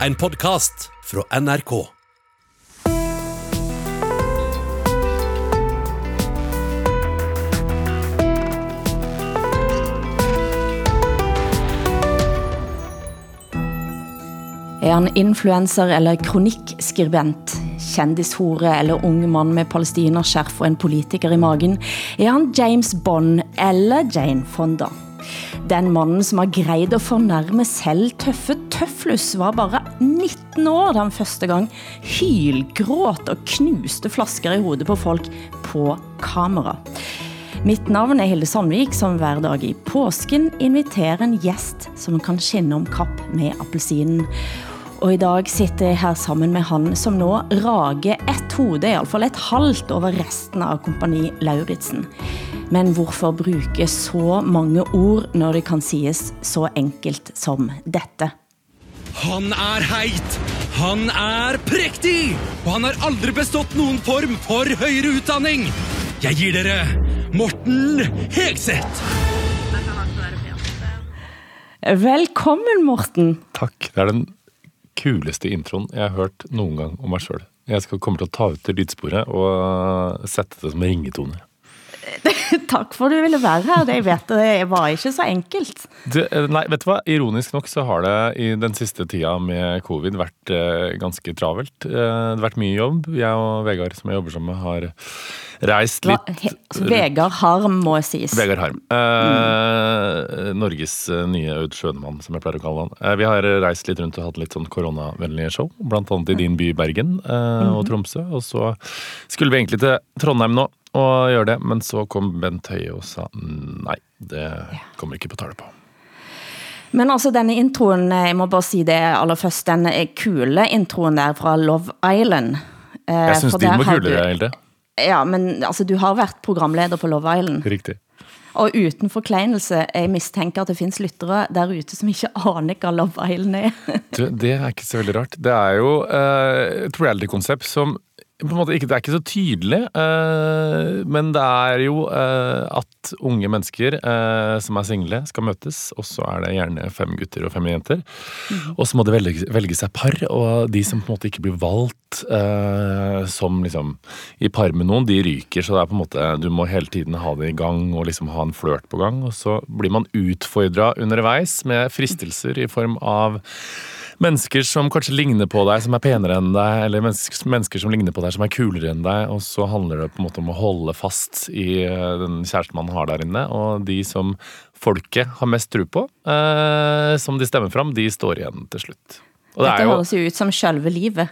En podkast fra NRK. Er han influenser eller kronikkskribent? Kjendishore eller ung mann med palestinerskjerf og en politiker i magen? Er han James Bond eller Jane Fonda? Den mannen som har greid å fornærme selv tøffe tøflus var bare 19 år da han første gang hylgråt og knuste flasker i hodet på folk på kamera. Mitt navn er Hilde Sandvik, som hver dag i påsken inviterer en gjest som kan skinne om kapp med appelsinen. Og i dag sitter jeg her sammen med han som nå rager ett hode, i alle fall et halvt over resten av kompani Lauritzen. Men hvorfor bruke så mange ord når det kan sies så enkelt som dette? Han er heit! Han er prektig! Og han har aldri bestått noen form for høyere utdanning! Jeg gir dere Morten Hegseth! Velkommen, Morten. Takk. Det er den kuleste introen jeg har hørt noen gang om meg sjøl. Jeg skal komme til å ta ut det lydsporet og sette det som ringetone. Takk for at du ville være her. Jeg vet det var ikke så enkelt. Det, nei, vet du hva? Ironisk nok så har det i den siste tida med covid vært eh, ganske travelt. Eh, det har vært mye jobb. Jeg og Vegard som jeg jobber sammen med, har reist Hva, litt he, Vegard Harm må sies. Vegard Harm. Eh, Norges eh, nye Aud Schønemann, som jeg pleier å kalle han. Eh, vi har reist litt rundt og hatt litt sånn koronavennlige show. Blant annet i din by Bergen eh, og Tromsø. Og så skulle vi egentlig til Trondheim nå og gjøre det, men så kom Bent Høie og sa nei, det kommer ikke på tale på. Men altså denne introen, jeg må bare si det aller først, den kule introen der fra Love Island. Eh, Jeg syns din var kulere, Hilde. Ja, men altså du har vært programleder på Love Island. Riktig. Og uten forkleinelse, jeg mistenker at det finnes lyttere der ute som ikke aner hva Love Island er. Det er ikke så veldig rart. Det er jo eh, et reality-konsept som på en måte ikke, Det er ikke så tydelig, eh, men det er jo eh, at unge mennesker eh, som er single, skal møtes. Og så er det gjerne fem gutter og fem jenter. Og så må de velge, velge seg par, og de som på en måte ikke blir valgt eh, som liksom i par med noen, de ryker. Så det er på en måte, du må hele tiden ha det i gang og liksom ha en flørt på gang. Og så blir man utfordra underveis med fristelser i form av mennesker som kanskje ligner på deg, som er penere enn deg, eller mennesker, som ligner på deg, som er kulere enn deg, og så handler det på en måte om å holde fast i eh, den kjæresten man har der inne, og de som folket har mest tro på, eh, som de stemmer fram, de står igjen til slutt. Og det Dette er jo høres jo ut som selve livet.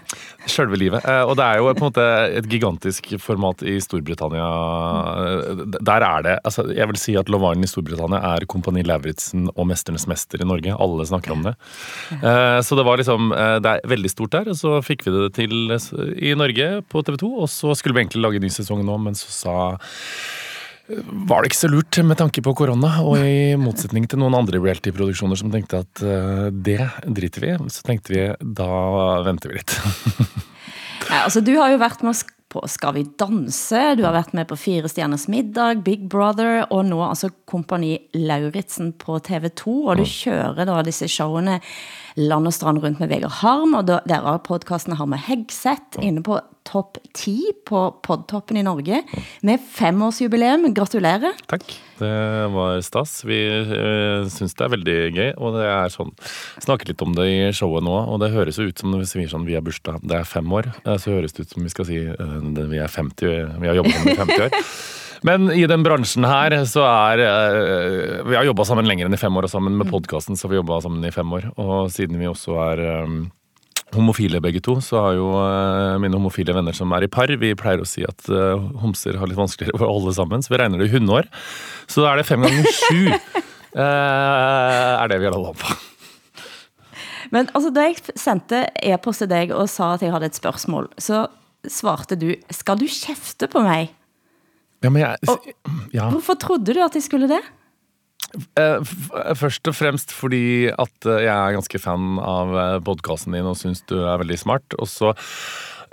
sjølve livet. eh, Og det er jo på en måte et gigantisk format i Storbritannia. Eh, Der er det altså Jeg vil si at Lovaren i Storbritannia er Kompani Lauritzen og Mesternes mester i Norge. Alle snakker om det. Eh, Så det var liksom Det er veldig stort der. Og så fikk vi det til i Norge på TV 2. Og så skulle vi egentlig lage en ny sesong nå, men så sa var det ikke så lurt med tanke på korona, og i motsetning til noen andre reality-produksjoner som tenkte at eh, det driter vi i, så tenkte vi da venter vi litt. ja, altså du har jo vært med oss på Skal vi danse, du har vært med på Fire stjerners middag, Big Brother, og nå altså Kompani Lauritzen på TV 2, og du kjører da disse showene Land og strand rundt med Vegard Harm, og dere der har podkasten Harm og Hegseth inne på topp 10 på podtoppen i Norge, med femårsjubileum. Gratulerer. Takk. Det var stas. Vi øh, syns det er veldig gøy. Og det er sånn Snakket litt om det i showet nå, og det høres jo ut som når vi sier sånn vi har bursdag, det er fem år. eh, Så høres det ut som vi skal si øh, vi er 50, vi har jobbet sammen i 50 år. Men i den bransjen her så er Vi har jobba sammen lenger enn i fem år, og sammen med podkasten så har vi jobba sammen i fem år. Og siden vi også er homofile begge to, så har jo øh, mine homofile venner som er i par, vi pleier å si at øh, homser har litt vanskeligere for å holde sammen, så vi regner det i hundeår. Så da er det fem ganger sju. eh, er det vi har holdt på. Men altså, da jeg sendte e-post til deg og sa at jeg hadde et spørsmål, så svarte du, skal du kjefte på meg? Ja, men jeg, ja. Hvorfor trodde du at jeg skulle det? Eh, f- Først og fremst fordi at eh, jeg er ganske fan av podkasten din og syns du er veldig smart. Og så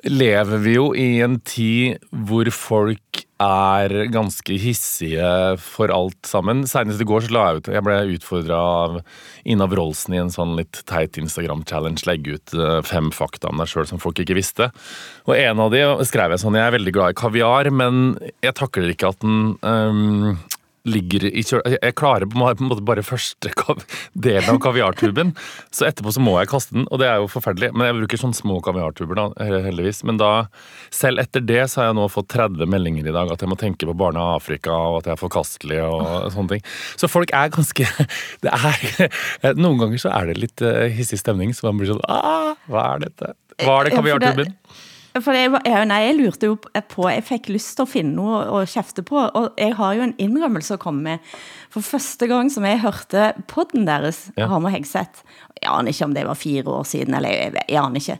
lever vi jo i en tid hvor folk er ganske hissige for alt sammen. Senest i går så la jeg ut Jeg ble utfordra av Ina Wroldsen i en sånn litt teit Instagram-challenge. Legge ut eh, fem fakta om deg sjøl som folk ikke visste. Og en av de skrev jeg sånn Jeg er veldig glad i kaviar, men jeg takler ikke at den um, ligger i kjøl... Jeg klarer på en måte bare første delen av kaviartuben, så etterpå så må jeg kaste den, og det er jo forferdelig. Men jeg bruker sånne små kaviartuber, da, heldigvis. Men da, selv etter det, så har jeg nå fått 30 meldinger i dag at jeg må tenke på barna i Afrika, og at jeg er forkastelig og sånne ting. Så folk er ganske Det er Noen ganger så er det litt eh, hissig stemning, så man blir sånn ah, Hva er dette? Hva er det kaviartuben? For jeg, jeg, nei, jeg lurte jo på Jeg fikk lyst til å finne noe å kjefte på, og jeg har jo en innrømmelse å komme med. For første gang som jeg hørte podden deres, ja. Hamar Hegseth Jeg aner ikke om det var fire år siden, eller jeg, jeg aner ikke.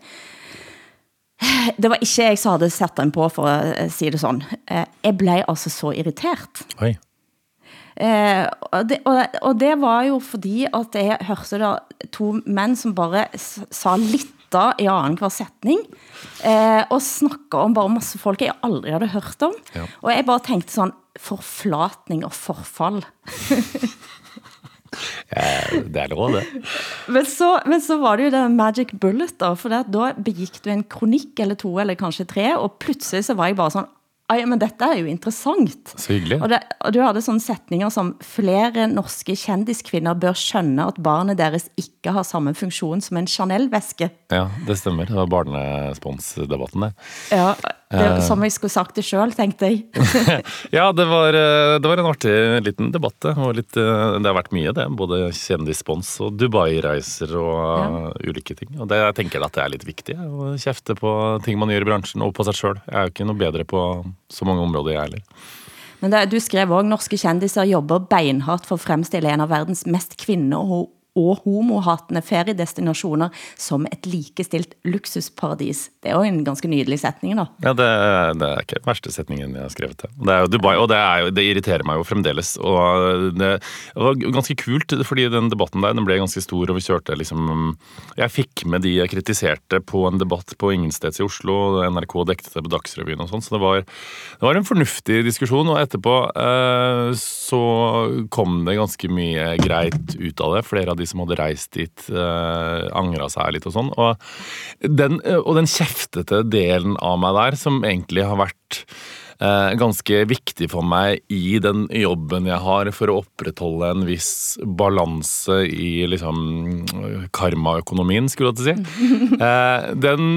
Det var ikke jeg som hadde sett den på, for å si det sånn. Eh, jeg ble altså så irritert. Oi. Eh, og, det, og, og, det, var jo fordi at jeg hørte da to menn som bare sa litt gjetta i annenhver setning. Eh, og snakka om bare masse folk jeg aldri hadde hørt om. Ja. Og jeg bare tenkte sånn Forflatning og forfall. ja, det er lov, det. Men så, men så, var det jo det magic bullet, da. For da begikk du en kronikk eller to, eller kanskje tre, og plutselig så var jeg bare sånn Ai, men dette er jo interessant. Så hyggelig. Og, det, og, du hadde sånne setninger som flere norske kjendiskvinner bør skjønne at barnet deres ikke har samme funksjon som en Chanel-veske. Ja, det stemmer. Det var barnesponsdebatten, det. Ja, det, uh, som jeg skulle sagt det sjøl, tenkte jeg. ja, det var, eh, det var, en artig liten debatt. Det, litt, eh, det har vært mye, det. Både kjendisspons og Dubai-reiser og ja. ulike ting. Og det, jeg tenker at det er litt viktig å kjefte på ting man gjør i bransjen, og på seg sjøl. Jeg er jo ikke noe bedre på så mange områder, jeg heller. Men det, du skrev òg norske kjendiser jobber beinhardt for å fremstille en av verdens mest kvinne- og og homohatende feriedestinasjoner som et likestilt luksusparadis. Det er jo en ganske nydelig setning, da. Ja, det, det er ikke den verste setningen jeg har skrevet. Det, det er jo Dubai, og det, jo, det, irriterer meg jo fremdeles. Og det, var ganske kult, fordi den debatten der den ble ganske stor, og vi kjørte liksom Jeg fikk med de jeg kritiserte på en debatt på Ingensteds i Oslo, og NRK dekte det på Dagsrevyen og sånn, så det var, det var, en fornuftig diskusjon. Og etterpå eh, så kom det ganske mye greit ut av det. Flere av de som hadde reist dit, eh, angra seg litt og sånn. Og den, uh, og den kjeftete delen av meg der, som egentlig har vært eh, ganske viktig for meg i den jobben jeg har for å opprettholde en viss balanse i liksom karmaøkonomien, skulle jeg til å si. den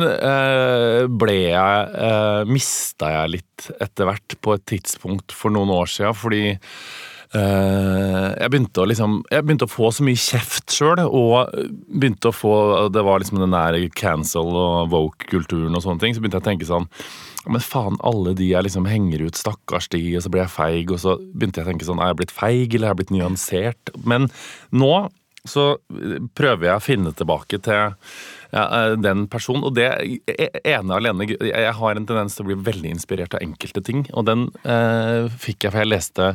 ble jeg Mista jeg litt etter hvert på et tidspunkt for noen år siden, fordi Eh, jeg begynte, liksom, jeg begynte å få så mye kjeft sjøl, og begynte å få Det var liksom den der cancel og woke-kulturen og sånne ting. Så begynte jeg å tenke sånn Men faen, alle de jeg liksom henger ut, stakkars de, og så ble jeg feig, og så begynte jeg å tenke sånn Er jeg blitt feig, eller er jeg blitt nyansert? Men nå så prøver jeg å finne tilbake til ja, eh, den personen. Og det ene alene Jeg har en tendens til å bli veldig inspirert av enkelte ting. Og den eh, fikk jeg, for jeg leste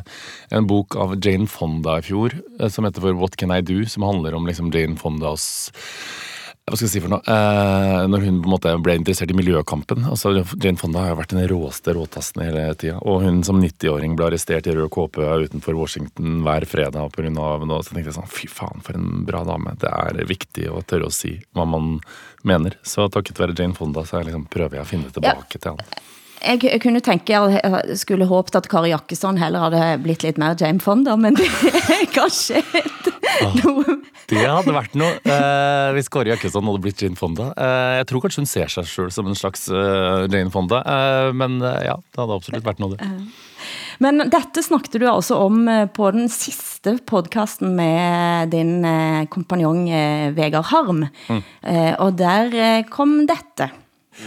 en bok av Jane Fonda i fjor eh, som heter for What Can I Do? Som handler om liksom Jane Fondas hva skal jeg si for noe, eh, Når hun på en måte ble interessert i miljøkampen altså Jane Fonda har jo vært den råeste råtassen hele tida. Og hun som 90-åring ble arrestert i rød kåpe utenfor Washington hver fredag pga. noe. Så tenkte jeg sånn fy faen, for en bra dame. Det er viktig å tørre å si hva man mener. Så takket være Jane Fonda så jeg liksom prøver jeg å finne tilbake ja. til han. Jeg, jeg, kunne tenke jeg skulle håpet at Kari Jakkesson heller hadde blitt litt mer Jane Fonda, men det er kanskje noe det hadde vært noe eh, hvis Kari Jakkesson hadde blitt Jane Fonda. Eh, jeg tror kanskje hun ser seg sjøl som en slags eh, Jane Fonda, eh, men eh, ja, det hadde absolutt vært noe, det. Men dette snakket du altså om eh, på den siste podkasten med din kompanjong Vegard Harm, mm. og der kom dette.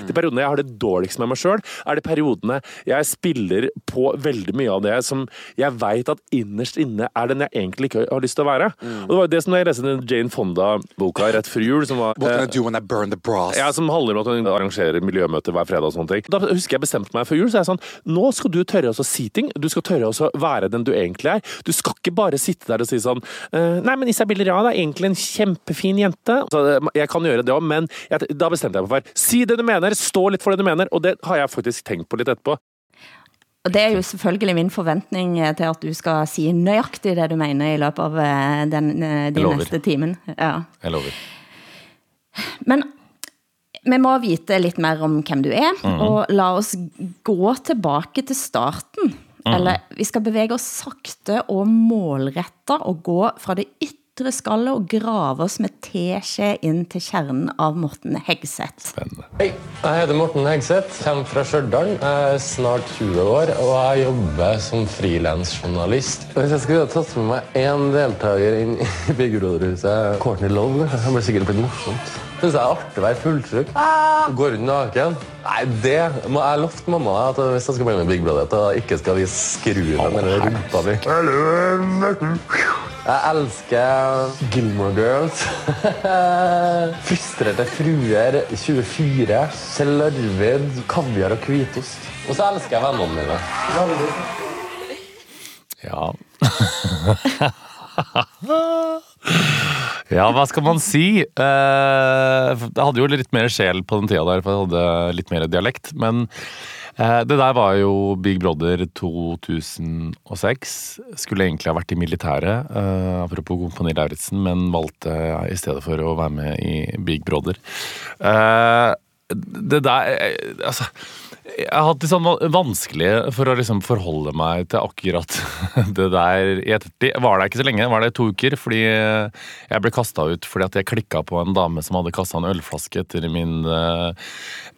De periodene jeg har det dårligst med meg sjøl, er de periodene jeg spiller på veldig mye av det som jeg veit at innerst inne er den jeg egentlig ikke har lyst til å være. Mm. Og Det var det som jeg leste den Jane Fonda-boka rett før jul, som var What do when I burn the brass? Ja, som handler om at hun arrangerer miljømøter hver fredag og sånne ting. Da husker jeg bestemte meg før jul, så er jeg sånn Nå skal du tørre å si ting. Du skal tørre å være den du egentlig er. Du skal ikke bare sitte der og si sånn «Eh, Nei, men Isabel Ran er egentlig en kjempefin jente. Så jeg kan gjøre det òg, men jeg, da bestemte jeg meg for Si det du mener mener, stå litt for det du mener, og det har jeg faktisk tenkt på litt etterpå. Og det er jo selvfølgelig min forventning eh, til at du skal si nøyaktig det du mener i løpet av eh, den, eh, de lover. timen. Ja. Jeg lover. Men vi må vite litt mer om hvem du er, Mhm. og la oss gå tilbake til starten. Mhm. Eller vi skal bevege oss sakte og målretta og gå fra det ytre skallet og grave oss med teskje inn til kjernen av Morten Hegseth. Spennende. Hei, jeg heter Morten Hegseth, kommer fra Stjørdal, jeg er snart 20 år, og jeg jobber som frilansjournalist. Hvis jeg skulle ha tatt med meg en deltaker inn i Big Courtney Love, det ble sikkert blitt morsomt. Synes jeg er artig å være fulltrykk. Går rundt naken. Nei, det må jeg lovte mamma at hvis jeg skal bli med i Big Brother, at jeg ikke skal vise skruen eller rumpa mi. Jeg elsker Gilmore Girls. Frustrerte fruer 24. Kjell Arvid, kaviar og hvitost. Og så elsker jeg vennene mine. Ja. ja, hva skal man si? Eh, Jeg hadde jo litt mer sjel på den tida der, for jeg hadde litt mer dialekt. Men eh, det der var jo Big Brother 2006. Skulle egentlig ha vært i militæret, eh, apropos Kompani Lauritzen, men valgte i stedet for å være med i Big Brother. Eh, det der eh, Altså jeg har hatt det sånn vanskelig for å liksom forholde meg til akkurat det der i ettertid. Var der ikke så lenge, var det to uker, fordi jeg ble kasta ut fordi at jeg klikka på en dame som hadde kasta en ølflaske etter min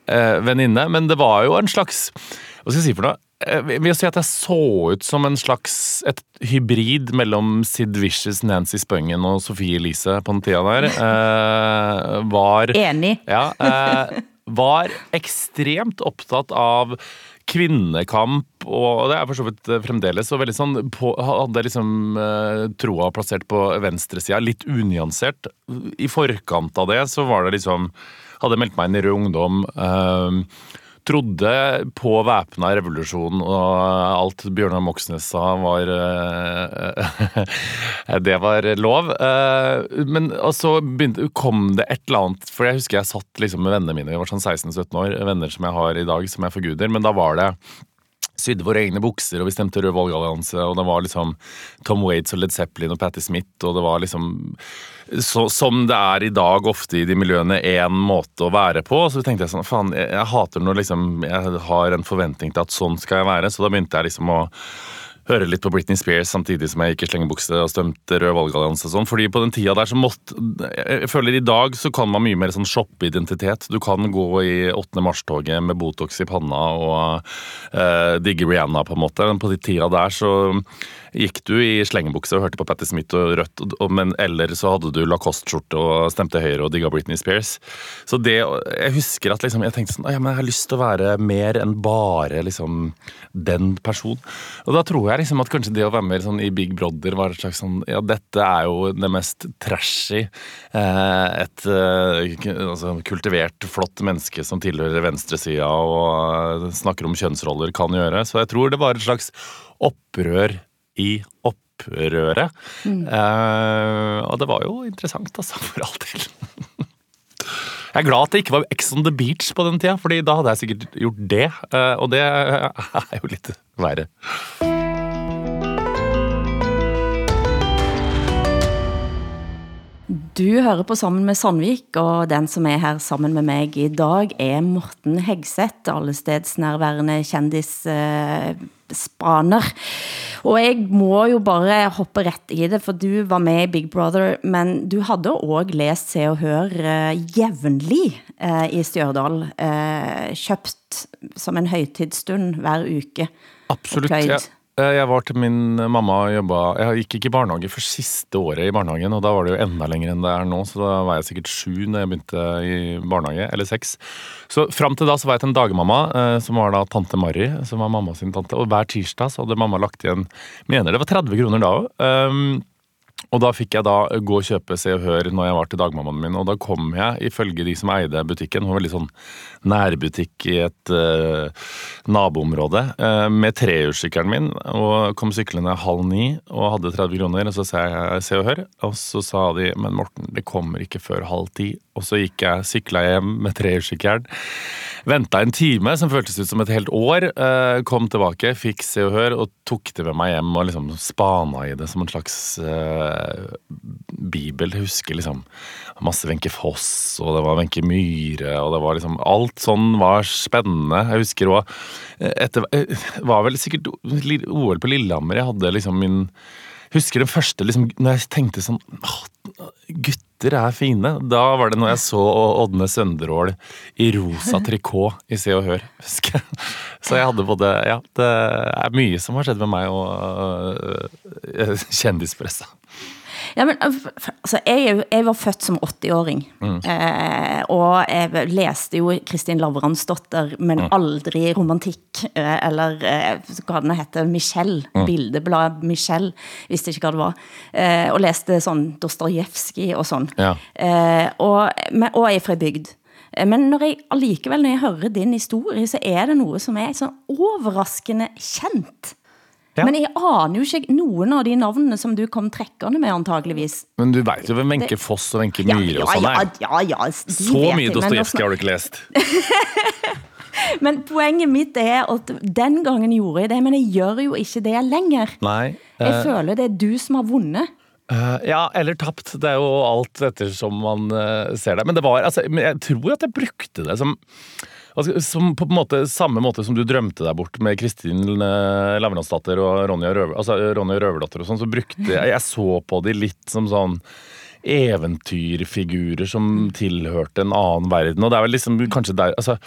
eh, venninne. Men det var jo en slags Hva skal jeg si for noe? Jeg vil si at jeg så ut som en slags et hybrid mellom Sid Vicious, Nancy Spungen og Sofie Elise på den tida der. Eh, var Enig. ja, eh, var ekstremt opptatt av kvinnekamp, og det er for så vidt eh, fremdeles, og veldig sånn på, hadde liksom eh, troa plassert på venstresida, litt unyansert. I forkant av det så var det liksom Hadde meldt meg inn i Rød Ungdom. Eh, trodde på væpna revolusjon, og alt Bjørnar Moxnes sa var eh, Det var lov. Eh, Men så kom det et eller annet For jeg husker jeg satt liksom med vennene mine, jeg var sånn 16-17 år, venner som jeg har i dag, som jeg forguder. Men da var det sydde våre egne bukser, og vi stemte Rød valgallianse, og det var liksom Tom Waits og Led Zeppelin og Patti Smith, og det var liksom så, Som det er i dag ofte i de miljøene, én måte å være på. Så tenkte jeg sånn, faen, jeg, jeg hater når liksom jeg har en forventning til at sånn skal jeg være, så da begynte jeg liksom å høre litt på Britney Spears samtidig som jeg gikk i slengebukse og stemte Rød valgallianse og sånn. Fordi på den tida der så måtte Jeg føler i dag så kan man mye mer sånn shoppeidentitet. Du kan gå i 8. mars-toget med Botox i panna og uh, digge Rihanna, på en måte. Men på de tida der så gikk du i slengebukse og hørte på Patti Smith og Rødt, men eller så hadde du Lacoste-skjorte og stemte Høyre og digga Britney Spears. Så det Jeg husker at liksom jeg tenkte sånn ja, men jeg har lyst til å være mer enn bare liksom den personen. Og da tror jeg liksom at kanskje det å være med sånn i Big Brother var et slags sånn Ja, dette er jo det mest trashy eh, et eh, altså, kultivert, flott menneske som tilhører venstresida og eh, snakker om kjønnsroller, kan gjøre. Så jeg tror det var et slags opprør i opprøret. Eh, og det var jo interessant, altså, for all del. Jeg er glad at det ikke var Ex on the Beach på den tida, Fordi da hadde jeg sikkert gjort det. eh, Og det er jo litt verre. Du hører på Sammen med Sandvik, og den som er her sammen med meg i dag er Morten Hegseth, allestedsnærværende kjendisspaner. Og jeg må jo bare hoppe rett i det, for du var med i Big Brother, men du hadde også lest Se og Hør uh, jevnlig uh, i Stjørdal, uh, kjøpt som en høytidsstund hver uke. Absolutt. Jeg, jeg var til min mamma og jobba Jeg gikk ikke i barnehage for siste året i barnehagen, og da var det jo enda lenger enn det er nå, så da var jeg sikkert sju når jeg begynte i barnehage, eller seks. Så fram til da så var jeg til en dagmamma, eh, som var da tante Mari, som var mamma sin tante, og hver tirsdag så hadde mamma lagt igjen Mener det var 30 kroner da òg. Og da fikk jeg da gå og kjøpe Se og Hør når jeg var til dagmammaen min, og da kom jeg, ifølge de som eide butikken, var veldig sånn nærbutikk i et uh, naboområde, uh, med trehjulssykkelen min, og kom syklende halv ni og hadde 30 kroner, og så sa jeg Se og Hør, og så sa de, men Morten, det kommer ikke før halv ti, og så gikk jeg, sykla hjem med trehjulssykkelen, Venta en time som føltes ut som et helt år. uh, Kom tilbake, fikk Se og Hør og tok det med meg hjem og liksom spana i det som en slags eh, bibel. Jeg husker liksom masse Wenche Foss, og det var Wenche Myhre, og det var liksom Alt sånn var spennende. Jeg husker òg etter eh, var vel sikkert OL på Lillehammer. Jeg hadde liksom min Husker den første liksom, når jeg tenkte sånn åh, Gutter er fine. Da var det når jeg så Ådne Sønderål i rosa trikot i Se og Hør. husker jeg. Så jeg hadde både Ja, det er mye som har skjedd med meg og uh, kjendispressa. Ja, men øh, altså, jeg, jeg var født som 80-åring, eh, og jeg leste jo Kristin Lavransdotter, men aldri romantikk, eh, eller eh, hva den heter, Michelle, bildeblad Michelle, visste ikke hva det var, eh, og leste sånn Dostojevskij og sånn. Ja. Eh, og, men, og jeg er fra bygd. Eh, Men når jeg allikevel, når jeg hører din historie, så er det noe som er sånn overraskende kjent. Ja. Men jeg aner jo ikke noen av de navnene som du kom trekkende med, antageligvis. Men du veit jo hvem Wenche Foss og Wenche Myhre og sånn ja, er. ja, ja, Så mye Dostojevskij har du ikke lest. Men poenget mitt er at den gangen gjorde jeg det, men jeg gjør jo ikke det lenger. Nei. Jeg eh, føler det er du som har vunnet. Uh, ja, eller tapt. Det er jo alt ettersom man uh, ser det. Men det var, altså, jeg tror at jeg brukte det som som på en måte, samme måte som du drømte deg bort med Kristin uh, Lavransdatter og Ronja, Røver, altså, Ronja Røverdatter og sånn, så brukte jeg Jeg så på de litt som sånn eventyrfigurer som tilhørte en annen verden. Og det er vel liksom kanskje der altså,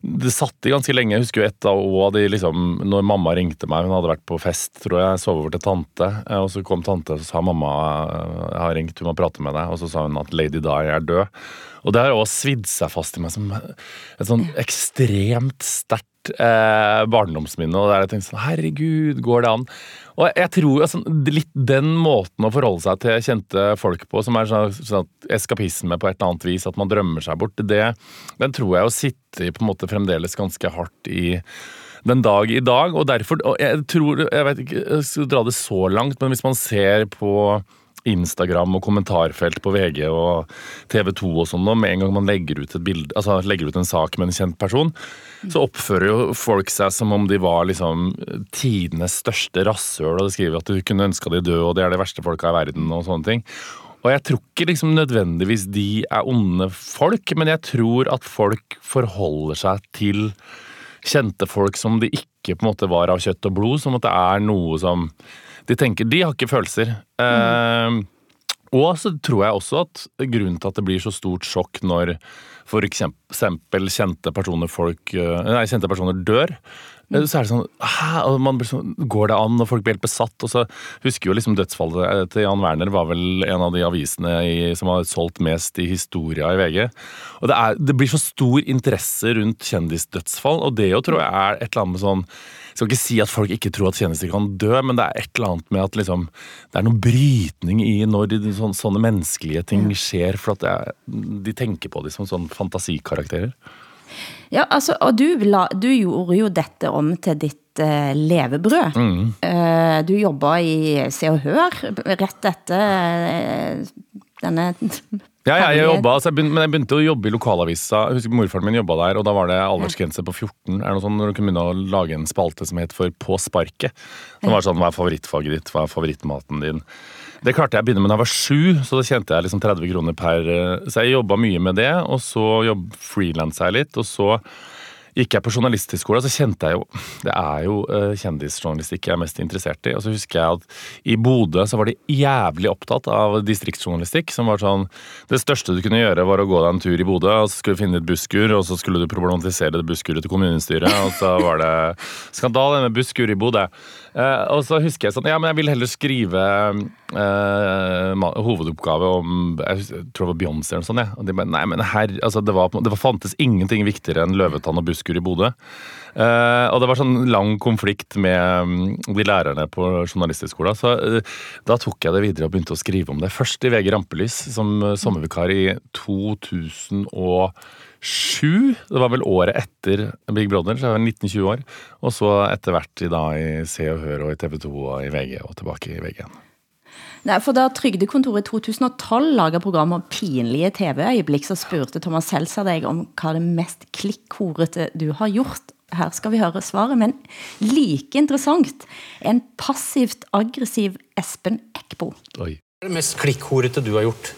Det satt i ganske lenge. Jeg husker jo et av de liksom Når mamma ringte meg, hun hadde vært på fest, tror jeg, sove over til tante. eh, Og så kom tante og sa mamma eh, jeg har ringt, hun må prate med deg. Og så sa hun at Lady Di er død. Og det har også svidd seg fast i meg som et sånn ekstremt sterkt eh, barndomsminne. Og der jeg tenkte sånn Herregud, går det an? Og jeg tror altså, litt den måten å forholde seg til kjente folk på, som er sånn, sånn eskapisme på et eller annet vis, at man drømmer seg bort, det, den tror jeg jo sitter på en måte fremdeles ganske hardt i den dag i dag. Og derfor og Jeg tror Jeg vet ikke, jeg skal dra det så langt, men hvis man ser på Instagram og kommentarfelt på VG og TV 2 og sånn, med en gang man legger ut et bilde, altså legger ut en sak med en kjent person, så oppfører jo folk seg som om de var liksom tidenes største rasshøl, og de skriver at du kunne ønska de døde, og de er de verste folka i verden, og sånne ting. Og jeg tror ikke liksom nødvendigvis de er onde folk, men jeg tror at folk forholder seg til kjente folk som de ikke på en måte var av kjøtt og blod, som at det er noe som De tenker De har ikke følelser. Eh, og så tror jeg også at grunnen til at det blir så stort sjokk når for eksempel kjente personer, folk, eh, nei, kjente personer dør, eh, så er det sånn Hæ? Og man blir sånn, Går det an? Og folk blir helt besatt. Og så husker jo liksom dødsfallet til Jan Werner var vel en av de avisene i, som har solgt mest i historia i VG. Og det, er, det blir så stor interesse rundt kjendisdødsfall, og det jo tror jeg er et eller annet med sånn skal ikke si at folk ikke tror at tjenester kan dø, men det er et eller annet med at liksom, det er noen brytning i når de, sånne, sånne menneskelige ting skjer, for at er, de tenker på dem som sånne fantasikarakterer. Ja, altså, og du, la, du gjorde jo dette om til ditt uh, levebrød. Eh, du jobba i Se og Hør rett etter uh, denne Ja, ja, jeg jobbet, jobba, altså, jeg begynte, men jeg begynte å jobbe i lokalavisa. Jeg husker Morfaren min jobba der, og da var det aldersgrense på 14. Er det sånn når du kunne begynne å lage en spalte som het for På sparket? Som var sånn Hva er favorittfaget ditt? Hva er favorittmaten din? Det klarte jeg å begynne med da jeg var sju, så da tjente jeg liksom 30 kroner per eh, Så jeg jobba mye med det, og så frilansa jeg litt, og så gikk jeg på journalisthøgskolen, så kjente jeg jo Det er jo uh, kjendisjournalistikk jeg er mest interessert i. Og så husker jeg at i Bodø så var de jævlig opptatt av distriktsjournalistikk. Som var sånn Det største du kunne gjøre, var å gå deg en tur i Bodø, og så skulle du finne et busskur, og så skulle du problematisere det busskuret til kommunestyret, og så var det skandale med busskur i Bodø. Eh, og så husker jeg sånn Ja, men jeg vil heller skrive uh, hovedoppgave om Jeg tror det var Beyoncé eller noe sånt. Ja. Og de bare, nei, men herr, altså det, var, det fantes ingenting viktigere enn løvetann og Buskur i Bodø. Eh, og det var sånn lang konflikt med mm, de lærerne på journalisthøgskolen. Så uh, da tok jeg det videre og begynte å skrive om det. Først i VG Rampelys som uh, sommervikar i 2007. Det var vel året etter Big Brother, så jeg var 19-20 år. Og så etter hvert i, da, i Se og Hør og i TV 2 og i VG og tilbake i VG igjen. Nei, for da Trygdekontoret i 2012 laga program om pinlige TV-øyeblikk, så spurte Thomas Seltzer deg om hva det mest klikkhorete du har gjort. Her skal vi høre svaret, men like interessant, en passivt aggressiv Espen Eckbo. Oi. Hva er det mest klikkhorete du har gjort?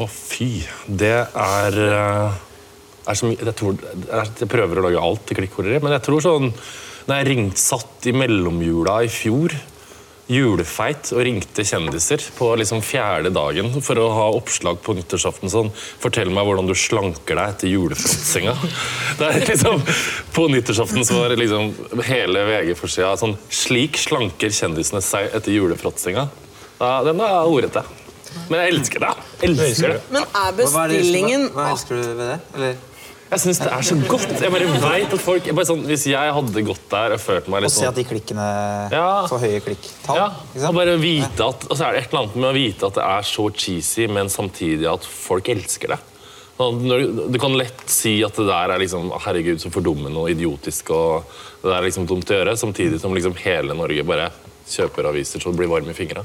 Å, fy. Det er, eh, er som, jeg, tror, jeg prøver å lage alt til klikkhoreri, men jeg tror sånn Når jeg ringte, satt i mellomjula i fjor, julefeit, og ringte kjendiser på liksom fjerde dagen for å ha oppslag på nyttårsaften sånn Fortell meg hvordan du slanker deg etter er liksom, på nyttårsaften så var det liksom hele VG-forsida sånn Slik slanker kjendisene seg etter julefrottsenga. Ja, den er ordrete. Men jeg elsker det. Jeg elsker det. Men er bestillingen hva, hva elsker du ved det? Eller? Jeg syns det er så godt. Jeg bare vet at folk jeg bare sånn, Hvis jeg hadde gått der og følt meg Å Og se at sånn de klikkene Ja. får høye klikktall? ja, og bare vite at, og så er det et eller annet med å vite at det er så cheesy, men samtidig at folk elsker det. Du- kan lett si at det der er liksom Herregud, så fordummende og idiotisk, og det der er liksom dumt å gjøre, samtidig som liksom hele Norge bare kjøper aviser så det blir varm i fingra.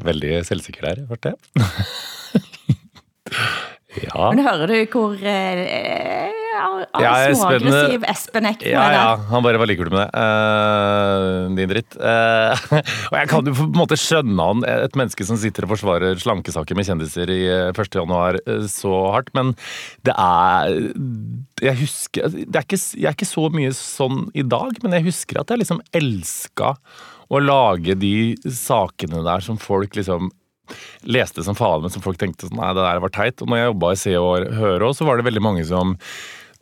Veldig selvsikker der, ble det. ja. Men hører du hvor eh, Ja, ja, småaggressiv Espen Eckmo Ja, er ja, han bare var du med det. Uh, din dritt. Uh, og jeg kan jo på en måte skjønne han, et menneske som sitter og forsvarer slankesaker med kjendiser i eh, 1. januar eh, så hardt, men det er Jeg husker det er ikke, Jeg er ikke så mye sånn i dag, men jeg husker at jeg liksom elska å lage de sakene der som folk liksom leste som faen, som folk tenkte sånn, nei, det der var teit. Og når jeg jobba i Se og Høre så var det veldig mange som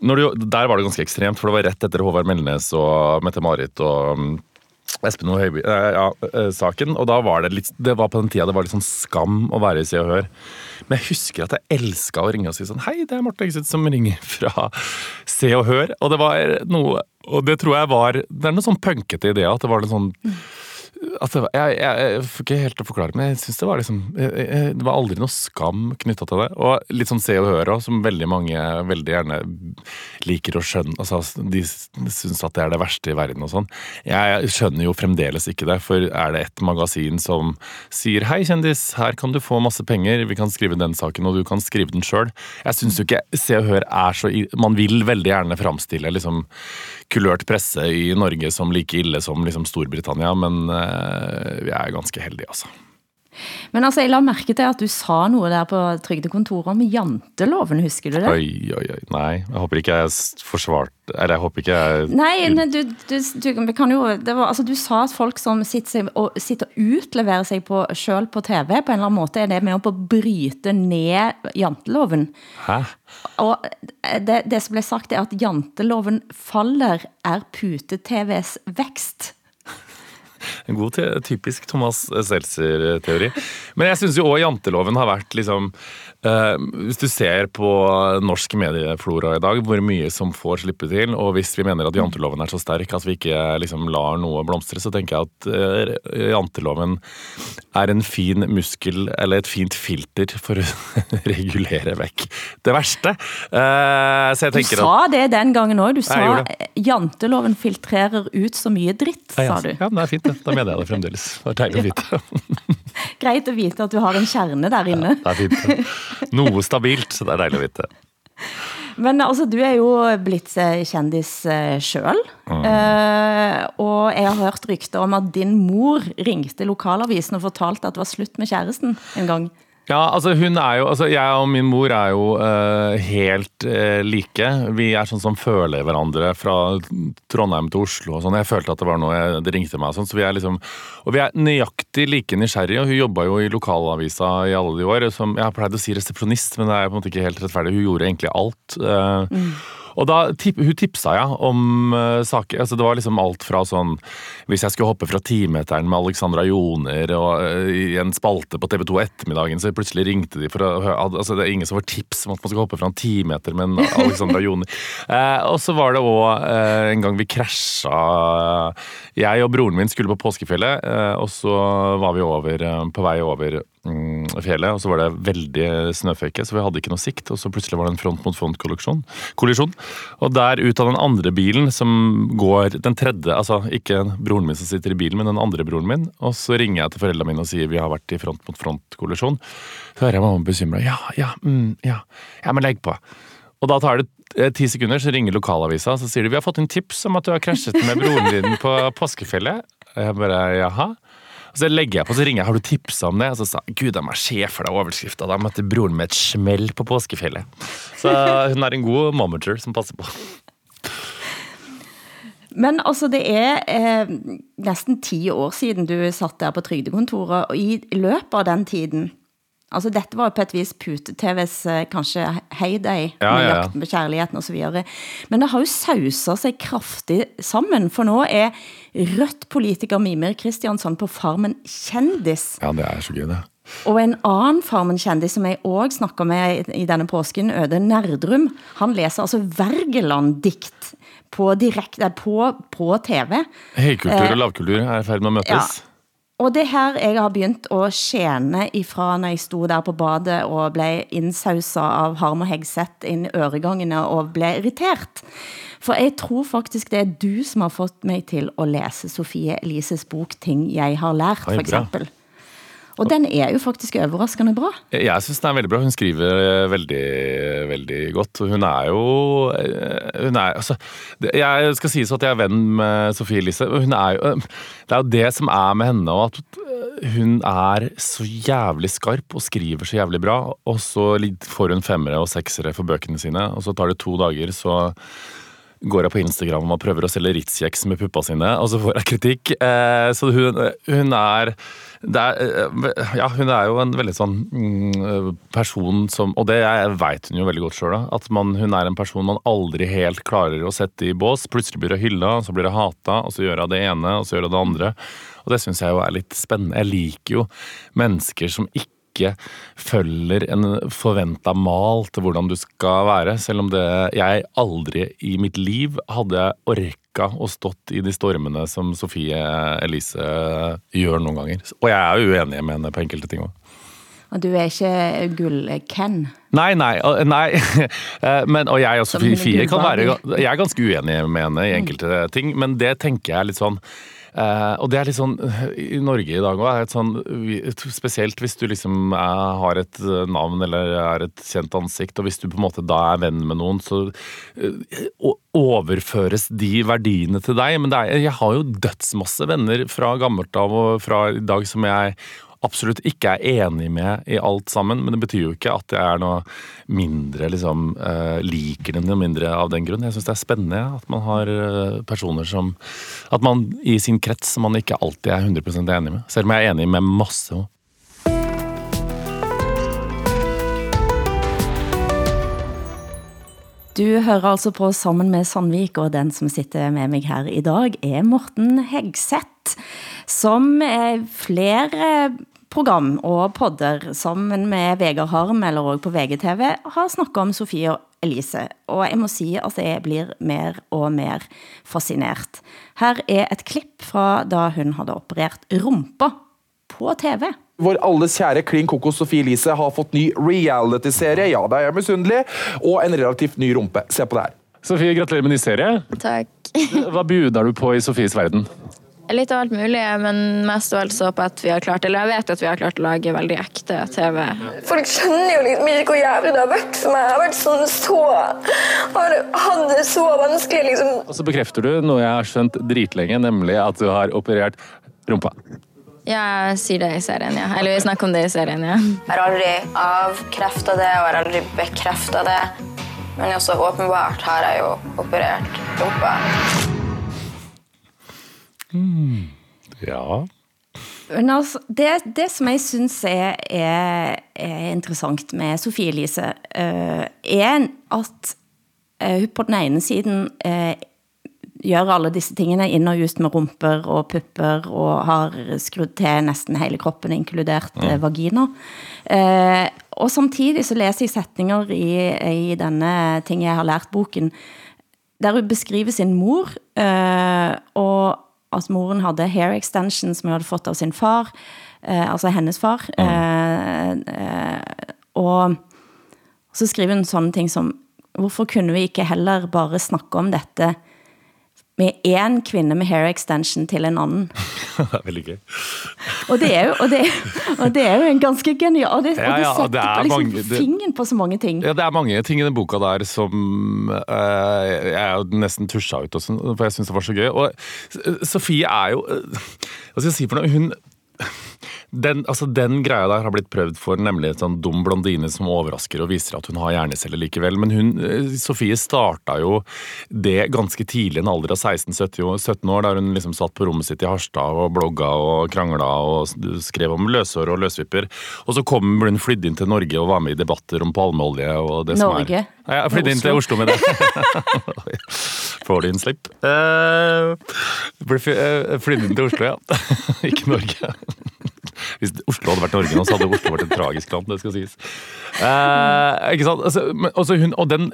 du, Der var det ganske ekstremt, for det var rett etter Håvard Melnes og Mette-Marit og mm, Espen og Høiby, eh, ja, eh, saken, og da var det litt Det var på den tida det var litt sånn skam å være i Se og Hør. Men jeg husker at jeg elska å ringe og si sånn Hei, det er Morten Engseth som ringer fra Se og Hør. Og det var noe Og det tror jeg var Det er noe sånn punkete i det at det var noe sånn var, jeg, jeg, jeg får ikke helt å forklare, men jeg synes det var liksom jeg, Det var aldri noe skam knytta til det. Og litt sånn Se og Hør òg, som veldig mange veldig gjerne liker å skjønne altså De syns at det er det verste i verden og sånn. Jeg skjønner jo fremdeles ikke det, for er det et magasin som sier 'hei, kjendis, her kan du få masse penger, vi kan skrive den saken, og du kan skrive den sjøl'. Jeg syns jo ikke Se og Hør er så Man vil veldig gjerne framstille liksom kulørt presse i Norge som like ille som liksom Storbritannia, men eh, vi er ganske heldige, altså. Men altså, jeg la merke til at du sa noe der på trygdekontoret om janteloven, husker du det? Oi, oi, oi. Nei, jeg håper ikke jeg forsvarte Eller jeg håper ikke jeg Nei, nei du, du, du, kan jo, det var, altså, du sa at folk som sitter, og, sitter og utleverer seg på, selv på TV, på en eller annen måte, er det med å bryte ned janteloven. Hæ? Og det, det som ble sagt er at janteloven faller er pute-TVs vekst. En god, typisk Thomas Seltzer-teori. Men jeg syns jo òg janteloven har vært liksom eh, Hvis du ser på norsk medieflora i dag, hvor mye som får slippe til, og hvis vi mener at janteloven er så sterk at vi ikke liksom lar noe blomstre, så tenker jeg at eh, janteloven er en fin muskel, eller et fint filter, for å regulere vekk det verste. Eh, så jeg Du tenker at sa det den gangen også. Du sa janteloven filtrerer ut så mye dritt, sa du. Ja, det er fint, det. Mener jeg det fremdeles. Det er deilig å vite. Greit å vite at du har en kjerne der inne. Det er fint. Noe stabilt, så det er deilig å vite. Men altså, du er jo blitt eh, kjendis sjøl. selv. Eh, og jeg har hørt rykter om at din mor ringte lokalavisen og fortalte at det var slutt med kjæresten en gang. Ja, altså hun er jo, altså Jeg og min mor er jo uh, helt uh, like. Vi er sånn som føler hverandre fra Trondheim til Oslo. og sånn. Jeg følte at det var noe jeg, det ringte meg. og sånn, så vi er liksom, Og vi er nøyaktig like nysgjerrige. og Hun jobba jo i lokalavisa i alle de år. Som jeg har pleid å si resepsjonist, men det er på en måte ikke helt rettferdig. Hun gjorde egentlig alt. eh, Og da, Hun tipsa jeg om uh, saker. altså Det var liksom alt fra sånn Hvis jeg skulle hoppe fra timeteren med Alexandra Joner og uh, i en spalte på TV 2 ettermiddagen, så plutselig ringte de for å høre altså Det er ingen som får tips om at man skal hoppe fra en timeter med en Alexandra Joner. Uh, og så var det òg en gang vi krasja Jeg og broren min skulle på påskefjellet, og så var vi over, på vei over fjellet, og så var det veldig snøføyke, så vi hadde ikke noe sikt. Og så plutselig var det en front mot front-kollisjon. Og der ut av den andre bilen som går Den tredje, altså ikke broren min som sitter i bilen, men den andre broren min. Og så ringer jeg til foreldrene mine og sier vi har vært i front mot front-kollisjon. Så hører jeg mamma bekymra. Ja, ja, mm, ja. Ja, men legg på. Og da tar det eh, ti sekunder, så ringer lokalavisa så sier de vi har fått en tips om at du har krasjet med broren din på påskefjellet. Og jeg bare jaha. Og så legger jeg på, så ringer jeg har du tipsa om det. Og så sa gud, de er sjefer av overskrifta. Da møtte broren med et smell på påskefjellet. Så hun er en god momager som passer på. Men altså, det er eh, nesten ti år siden du satt der på trygdekontoret, og i løpet av den tiden, altså dette var jo på et vis Pute-TVs eh, kanskje heyday, Ja, med ja, ja. jakten på kjærligheten videre. Men det har jo sauset seg kraftig sammen, for nå er rødt politiker Mimir Kristiansson på Farmen kjendis. Ja, det er så gøy, det. Og en annen Farmen-kjendis som jeg også snakka med i- denne påsken, Øde Nerdrum, han leser altså Wergeland-dikt på, på, på TV. Høykultur og lavkultur er i ferd med å møtes. Og det her jeg har begynt å skjene ifra når jeg sto der på badet og ble innsausa av Harm og Hegseth inn i øregangene og ble irritert. For jeg tror faktisk det er du som har fått meg til å lese Sofie Elises bok Ting jeg har lært, for eksempel. Og den er jo faktisk overraskende bra. Jeg syns den er veldig bra. Hun skriver eh, veldig, veldig godt. Hun er jo eh, hun er, altså, Jeg skal sies at jeg er venn med Sofie Elise. Hun er jo, det er jo det som er med henne, at eh, hun er så jævlig skarp og skriver så jævlig bra. Og så får hun femmere og seksere for bøkene sine, og så tar det to dager, så går jeg på Instagram og prøver å selge Ritz-kjeks med puppa sine, og så får jeg kritikk. Eh, så hun, hun er er, eh, ja, hun er jo en veldig sånn mm, person som Og det veit hun jo veldig godt sjøl, at man, hun er en person man aldri helt klarer å sette i bås. Plutselig blir hun hylla, så blir hun hata, og så gjør hun det ene, og så gjør hun det andre. Og det syns jeg jo er litt spennende. Jeg liker jo mennesker som ikke ikke følger en forventa mal til hvordan du skal være. Selv om det jeg aldri i mitt liv hadde orka å stått i de stormene som Sofie Elise gjør noen ganger. Og jeg er jo uenig med henne på enkelte ting òg. Og du er ikke gull-Ken. Nei, nei, nei. Eh, men, og jeg og Sofie kan være. Jeg er ganske uenig med henne i enkelte ting, men det tenker jeg litt sånn eh, og det er litt sånn i Norge i dag òg, sånn, spesielt hvis du liksom er, har et eh, navn eller er et kjent ansikt, og hvis du på en måte da er venn med noen, så eh, overføres de verdiene til deg. Men er, jeg har jo dødsmasse venner fra gammelt av og fra i dag som jeg absolutt ikke er enig med i alt sammen, men det betyr jo ikke at jeg er noe mindre liksom eh, liker den noe mindre av den grunn. Jeg syns det er spennende at man har eh, personer som At man i sin krets man ikke alltid er 100% enig med. Selv om jeg er enig med masse. Du hører altså på Sammen med Sandvik, og den som sitter med meg her i dag er Morten Hegseth, som er flere program og podder sammen med Vegard Harm, eller også på VGTV, har snakket om Sofie og Elise. Og jeg må si at jeg blir mer og mer fascinert. Her er et klipp fra da hun hadde operert rumpa på TV. Vår alles kjære Klin Kokos Sofie Elise har fått ny reality-serie. Ja, da er jeg misunnelig. Og en relativt ny rumpe. Se på det her. Sofie, gratulerer med ny serie. Takk. Hva buder du på i Sofies verden? Litt av alt mulig, men mest av alt så på at vi har klart Eller jeg vet at vi har klart å lage veldig ekte TV. Folk skjønner jo liksom ikke hvor jævlig det har vært for meg. Jeg har vært sånn så Har hatt det så vanskelig, liksom. Og så bekrefter du noe jeg har skjønt dritlenge, nemlig at du har operert rumpa. Ja, jeg sier det i serien, ja. Eller vi snakker om det i serien, ja. Jeg har aldri avkrefta det, og har aldri bekrefta det. Men også åpenbart har jeg jo operert rumpa. Ja. Men altså, det, det som jeg synes er, er, er interessant med Sofie Elise, uh, er at øh, hun på den ene siden uh, gjør alle disse tingene inn og just med rumper og pupper og har skrudd til nesten hele kroppen, inkludert øh, vagina. Eh, og samtidig så leser jeg setninger i, i denne ting jeg har lært boken, der hun beskriver sin mor, øh, og at moren hadde hair extensions, som hun hadde fått av sin far, eh, altså hennes far. Mm. eh, og så skriver hun sånne ting som, hvorfor kunne vi ikke heller bare snakke om dette med en kvinne med hair extension til en annen. veldig gøy. Og det er jo, og det, og det er jo en ganske genial, og det, Ja, ja, og setter det er på liksom fingeren på så mange ting. Ja, det er mange ting i den boka der som uh, jeg nesten tusja ut, også, for jeg syns det var så gøy. Og Sofie er jo eh, Hva skal jeg si for noe? Hun den, altså den greia der har blitt prøvd for nemlig en sånn dum blondine som overrasker og viser at hun har hjerneceller likevel. Men hun, eh, Sofie starta jo det ganske tidlig, en alder av 16-17 år, der hun liksom satt på rommet sitt i Harstad og blogga og krangla og skrev om løshår og løsvipper. Og så kom hun flydd inn til Norge og var med i debatter om palmeolje og det som Norge? er Nei, jeg flydde inn til Oslo med det. Får du en slipp? Uh, ble eh, flydde inn til Oslo, ja. Ikke Norge. Hvis Oslo hadde vært Norge nå, så hadde Oslo vært et tragisk land, det skal sies. Eh, ikke sant? Altså, men, hun, og den,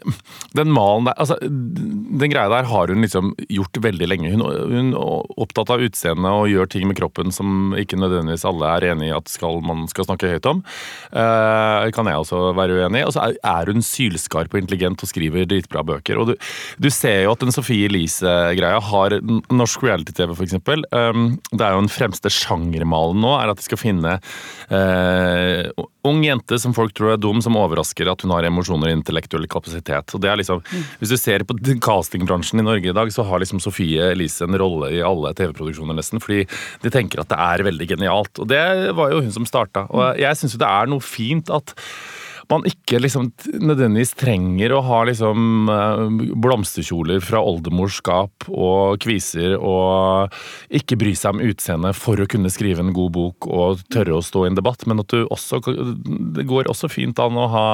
den malen der altså, Den greia der har hun liksom gjort veldig lenge. Hun, hun er opptatt av utseendet og gjør ting med kroppen som ikke nødvendigvis alle er enig i at skal, man skal snakke høyt om. Eh, kan jeg også være uenig i. Og så er, hun sylskarp og intelligent og skriver dritbra bøker. Og du, du ser jo at den Sofie Elise-greia har norsk reality-TV, eksempel. Um, det er jo den fremste sjangermalen nå, er at de skal finne eh, ung jente som folk tror er dum, som overrasker at hun har emosjoner og intellektuell kapasitet. Og det er liksom, Hvis du ser på castingbransjen i Norge i dag, så har liksom Sofie Elise en rolle i alle TV-produksjoner nesten, fordi de tenker at det er veldig genialt. Og det var jo hun som starta. Og jeg syns jo det er noe fint at man ikke liksom nødvendigvis trenger å ha liksom eh, blomsterkjoler fra oldemorskap og kviser og ikke bry seg om utseendet for å kunne skrive en god bok og tørre å stå i en debatt, men at du også Det går også fint an å ha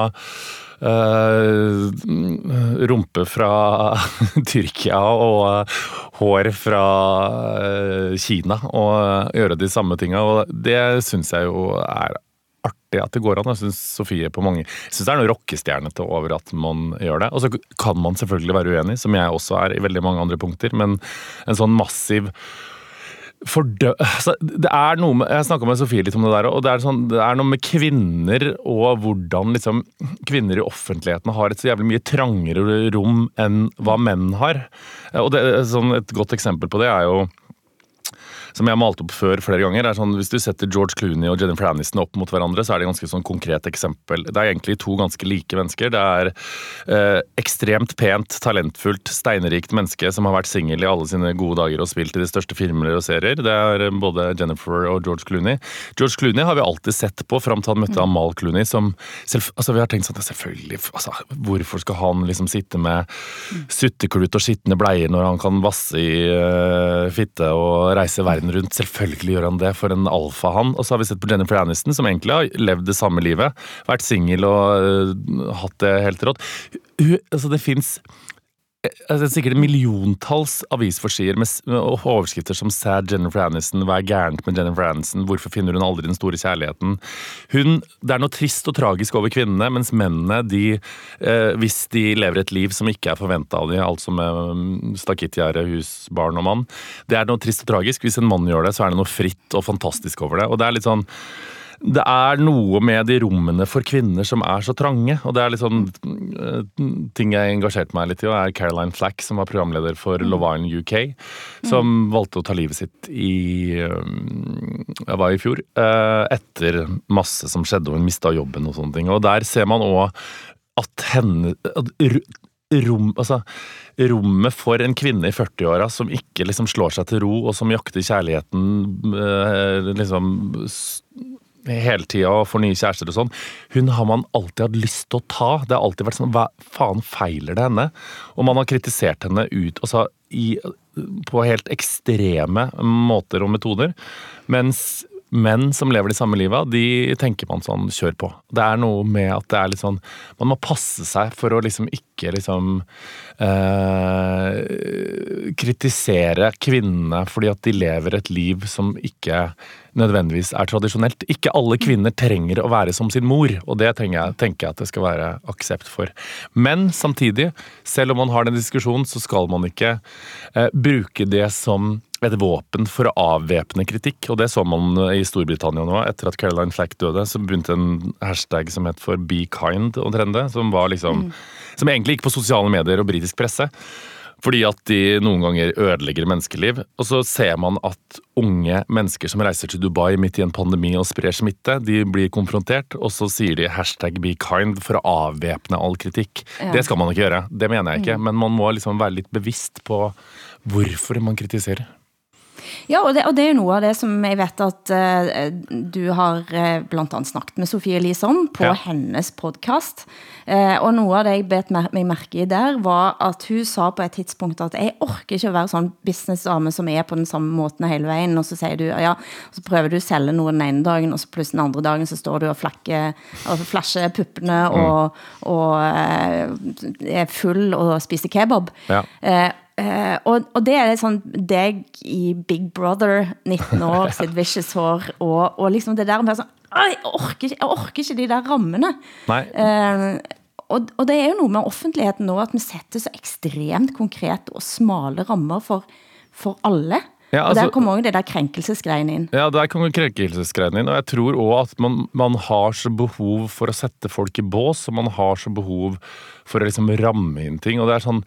Uh, rumpe fra Tyrkia og uh, hår fra uh, Kina og gjøre de samme tinga. Det syns jeg jo er artig at det går an. Jeg syns Sofie på mange Jeg syns det er noe rockestjernete over at man gjør det. Og så kan man selvfølgelig være uenig, som jeg også er i veldig mange andre punkter, men en sånn massiv Fordø... Altså, det er noe med, Jeg snakka med Sofie litt om det der, og det er, sånn, det er noe med kvinner og hvordan liksom, kvinner i offentligheten har et så jævlig mye trangere rom enn hva menn har. Og det, sånn, Et godt eksempel på det er jo som jeg har malt opp før flere ganger, er sånn hvis du setter George Clooney og Jennifer Aniston opp mot hverandre, så er det ganske sånn konkret eksempel. Det er egentlig to ganske like mennesker. Det er eh, ekstremt pent, talentfullt, steinrikt menneske som har vært singel i alle sine gode dager og spilt i de største filmer og serier. Det er eh, både Jennifer og George Clooney. George Clooney har vi alltid sett på fram til han møtte Amal Clooney, som selv, altså Vi har tenkt sånn at selvfølgelig altså, Hvorfor skal han liksom sitte med sutteklut og skitne bleier når han kan vasse i eh, fitte og reise verden rundt? Selvfølgelig gjør han det, for en alfa han. Og så har vi sett på Jennifer Aniston, som egentlig har levd det samme livet. Vært singel og uh, hatt det helt rått. Hun- Altså, det fins Altså, sikkert milliontalls avisforsider med overskrifter som 'Sad Jennifer Aniston', 'Hva er gærent med Jennifer Aniston', 'Hvorfor finner hun aldri den store kjærligheten'? Hun, det er noe trist og tragisk over kvinnene, mens mennene, de, eh, hvis de lever et liv som ikke er forventa av dem, altså med mm, stakittgjerde, hus, barn og mann, det er noe trist og tragisk. Hvis en mann gjør det, så er det noe fritt og fantastisk over det. Og det er litt sånn det er noe med de rommene for kvinner som er så trange. Og det er litt sånn eh, ting jeg engasjerte meg litt i, og er Caroline Flack, som var programleder for Love Island UK, som valgte å ta livet sitt i eh, Jeg var i fjor. eh, Etter masse som skjedde, og hun mista jobben og sånne ting. Og der ser man òg at henne at rom, altså, rommet for en kvinne i 40-åra som ikke liksom slår seg til ro, og som jakter kjærligheten eh, liksom hele tida og får nye kjærester og sånn. Hun har man alltid hatt lyst til å ta. Det har alltid vært sånn Hva faen feiler det henne? Og man har kritisert henne ut altså, i, på helt ekstreme måter og metoder. Mens menn som lever de samme liva, de tenker man sånn kjør på. Det er noe med at det er litt sånn Man må passe seg for å liksom ikke liksom eh, kritisere kvinnene fordi at de lever et liv som ikke nødvendigvis er tradisjonelt. Ikke alle kvinner trenger å være som sin mor, og det tenker jeg, tenker jeg at det skal være aksept for. Men samtidig, selv om man har den diskusjonen, så skal man ikke eh, bruke det som et våpen for å avvæpne kritikk, og det så man i Storbritannia nå. Etter at Caroline Flack døde, så begynte en hashtag som het for 'be kind' å trende. Som var liksom Som egentlig gikk på sosiale medier og britisk presse. Fordi at de noen ganger ødelegger menneskeliv. Og så ser man at unge mennesker som reiser til Dubai midt i en pandemi og sprer smitte, de blir konfrontert, og så sier de hashtag 'be kind' for å avvæpne all kritikk. Ja. Det skal man ikke gjøre. Det mener jeg ikke. Men man må liksom være litt bevisst på hvorfor man kritiserer. Ja, og det, og det er noe av det som jeg vet at uh, du har uh, blant annet snakket med Sofie Elise om på Ja. hennes podcast. Uh, og noe av det jeg bet meg merke i der var at hun sa på et tidspunkt at jeg orker ikke å være sånn businessdame som er på den samme måten hele veien, og så sier du, ja, så prøver du å selge noe den ene dagen, og så plutselig den andre dagen så står du og flakker, og flasher puppene og, og eh, er full og spiser kebab. Ja. Eh, eh, og, og det er litt sånn deg i Big Brother, 19 år, sitt vicious hår, og, og liksom det der med sånn, jeg orker, jeg orker ikke de der rammene. Eh, og, og det er jo noe med offentligheten nå, at vi setter så ekstremt konkrete og smale rammer for, for alle. Ja, og der altså- kommer også det der krenkelsesgreiene inn. Ja, der kommer krenkelsesgreiene inn. Og jeg tror òg at man, man har så behov for å sette folk i bås, og man har så behov for å liksom ramme inn ting. Og det er sånn,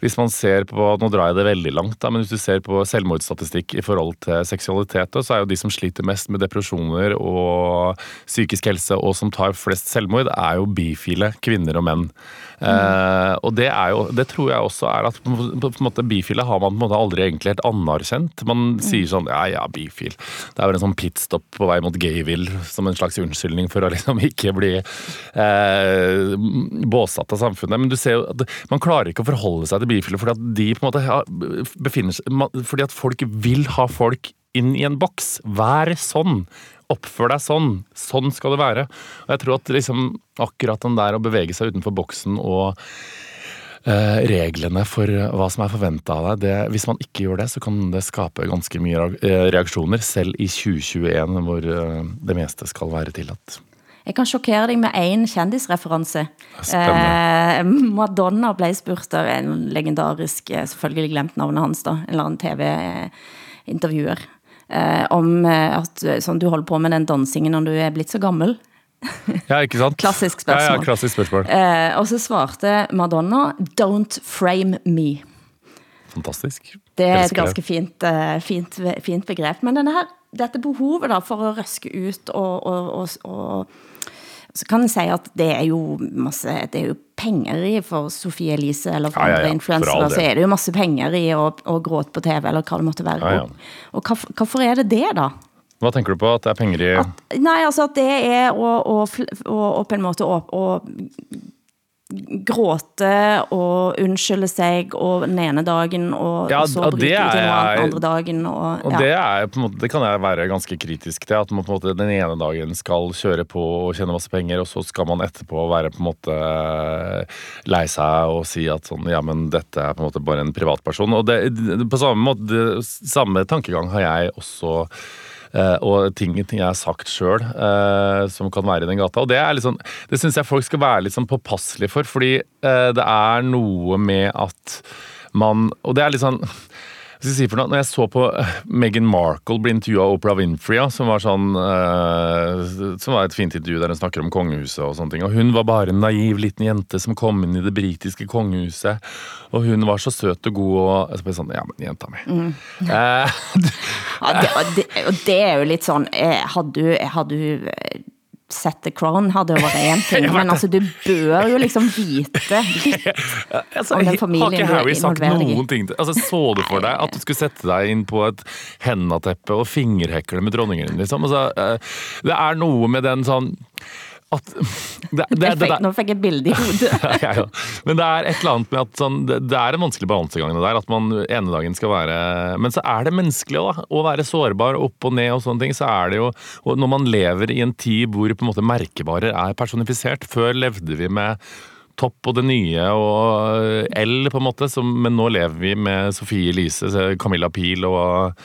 hvis man ser på, Nå drar jeg det veldig langt, da, men hvis du ser på selvmordsstatistikk i forhold til seksualitet, så er jo de som sliter mest med depresjoner og psykisk helse, og som tar flest selvmord, er jo bifile kvinner og menn. Eh, og det er jo, det tror jeg også er at på, på, på måte bifile har man på en måte aldri egentlig helt anerkjent. Man sier sånn ja ja, bifil. Det er vel en sånn pitstop på vei mot gayville som en slags unnskyldning for å liksom ikke bli eh, båsatt av samfunnet. Men du ser jo at man klarer ikke å forholde seg til bifile fordi at de på en måte befinner seg Fordi at folk vil ha folk inn i en boks. Vær sånn. Oppfør deg sånn. Sånn skal det være. Og jeg tror at liksom akkurat den der å bevege seg utenfor boksen og eh, reglene for hva som er forventa av deg, det, hvis man ikke gjør det, så kan det skape ganske mye eh, reaksjoner, selv i 2021 hvor eh, det meste skal være tillatt. Jeg kan sjokkere deg med en kjendisreferanse. Eh, Madonna ble spurt av en legendarisk, eh, selvfølgelig glemt navnet hans da, en eller annen TV-intervjuer, eh, om eh, at eh, sånn, du holder på med den dansingen når du er blitt så gammel. Ja, ikke sant? Klassisk spørsmål. Ja, ja, klassisk spørsmål. Eh, og så svarte Madonna, don't frame me. Fantastisk. Det er et ganske fint, fint, fint begrep. Men denne her, dette behovet da for å røske ut og, og, og, og så kan jeg si at det er jo masse, det er jo penger i for Sofie Elise eller for Ja, ja, andre ja, for influensere, så er det jo masse penger i å, å gråte på TV, eller hva det måtte være. Ja, ja. Og, og hvorfor er det det da? Hva tenker du på? At det er penger i Nei, altså at det er å, å, å, å på en måte å, å gråte og unnskylde seg og den ene dagen og, Ja, så bryte det ut i noe annet den andre dagen. Og, Og det, er, måte, det kan jeg være ganske kritisk til. At man på en måte den ene dagen skal kjøre på og tjene masse penger, og så skal man etterpå være på en måte lei seg og si at sånn, ja, men dette er på en måte bare en privatperson. Og det, på samme måte, samme tankegang har jeg også eh, og ting, ting jeg har sagt sjøl som kan være i den gata. Og det liksom, det syns jeg folk skal være litt sånn påpasselige for, fordi eh, det er noe med at man Og det er litt sånn jeg si for noe? Når jeg så på eh, Meghan Markle bli intervjua av Oprah Winfrey, som var sånn eh, Som var et fint intervju der hun snakker om kongehuset og sånne ting. Og hun var bare en naiv liten jente som kom inn i det britiske kongehuset. Og hun var så søt og god og så ble jeg sånn Ja, men jenta mi. Mm. Eh, Ja, det, og det, og det er jo litt sånn eh, Hadde du, hadde du eh, sett The Crown, hadde jo vært én ting. Men altså, du bør jo liksom vite litt altså, om den familien du involverer deg i. ting altså, Så du for deg at du skulle sette deg inn på et hendateppe og fingerhekle med dronningen? Liksom? Altså, eh, det er noe med den sånn at det, det, det, nå fikk jeg et bilde i hodet. ja, ja. Men det er et eller annet med at sånn, det, er en vanskelig balansegang det der. At man ene dagen skal være Men så er det menneskelig da, å være sårbar opp og ned og sånne ting. Så er det jo Når man lever i en tid hvor på en måte merkevarer er personifisert Før levde vi med Topp og det nye og L, på en måte, som, men nå lever vi med Sofie Elise, Camilla Pil og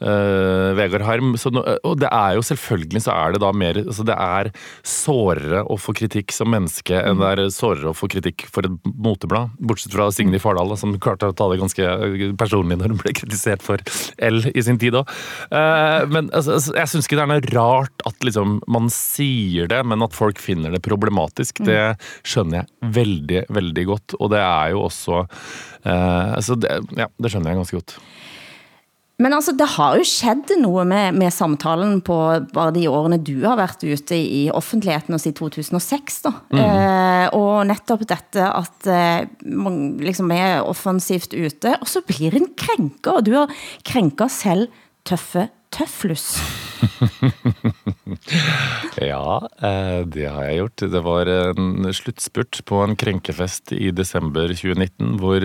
eh, Vegard Harm. Så, og det er jo selvfølgelig så er det da mer altså Det er sårere å få kritikk som menneske enn det er sårere å få kritikk for et moteblad. Bortsett fra Signe Fardal, som klarte å ta det ganske personlig når hun ble kritisert for L i sin tid òg. Men altså, altså, jeg syns ikke det er noe rart at liksom, man sier det, men at folk finner det problematisk, det skjønner jeg veldig, veldig godt. Og det er jo også uh, altså det, Ja, det skjønner jeg ganske godt. Men altså, det har jo skjedd noe med, med samtalen på bare de årene du har vært ute i offentligheten, og siden 2006 da. Eh, og nettopp dette at eh, man liksom er offensivt ute, og så blir en krenka. og du har krenket selv tøffe Tøflus. Ja, eh, det har jeg gjort. Det var en sluttspurt på en krenkefest i desember 2019, hvor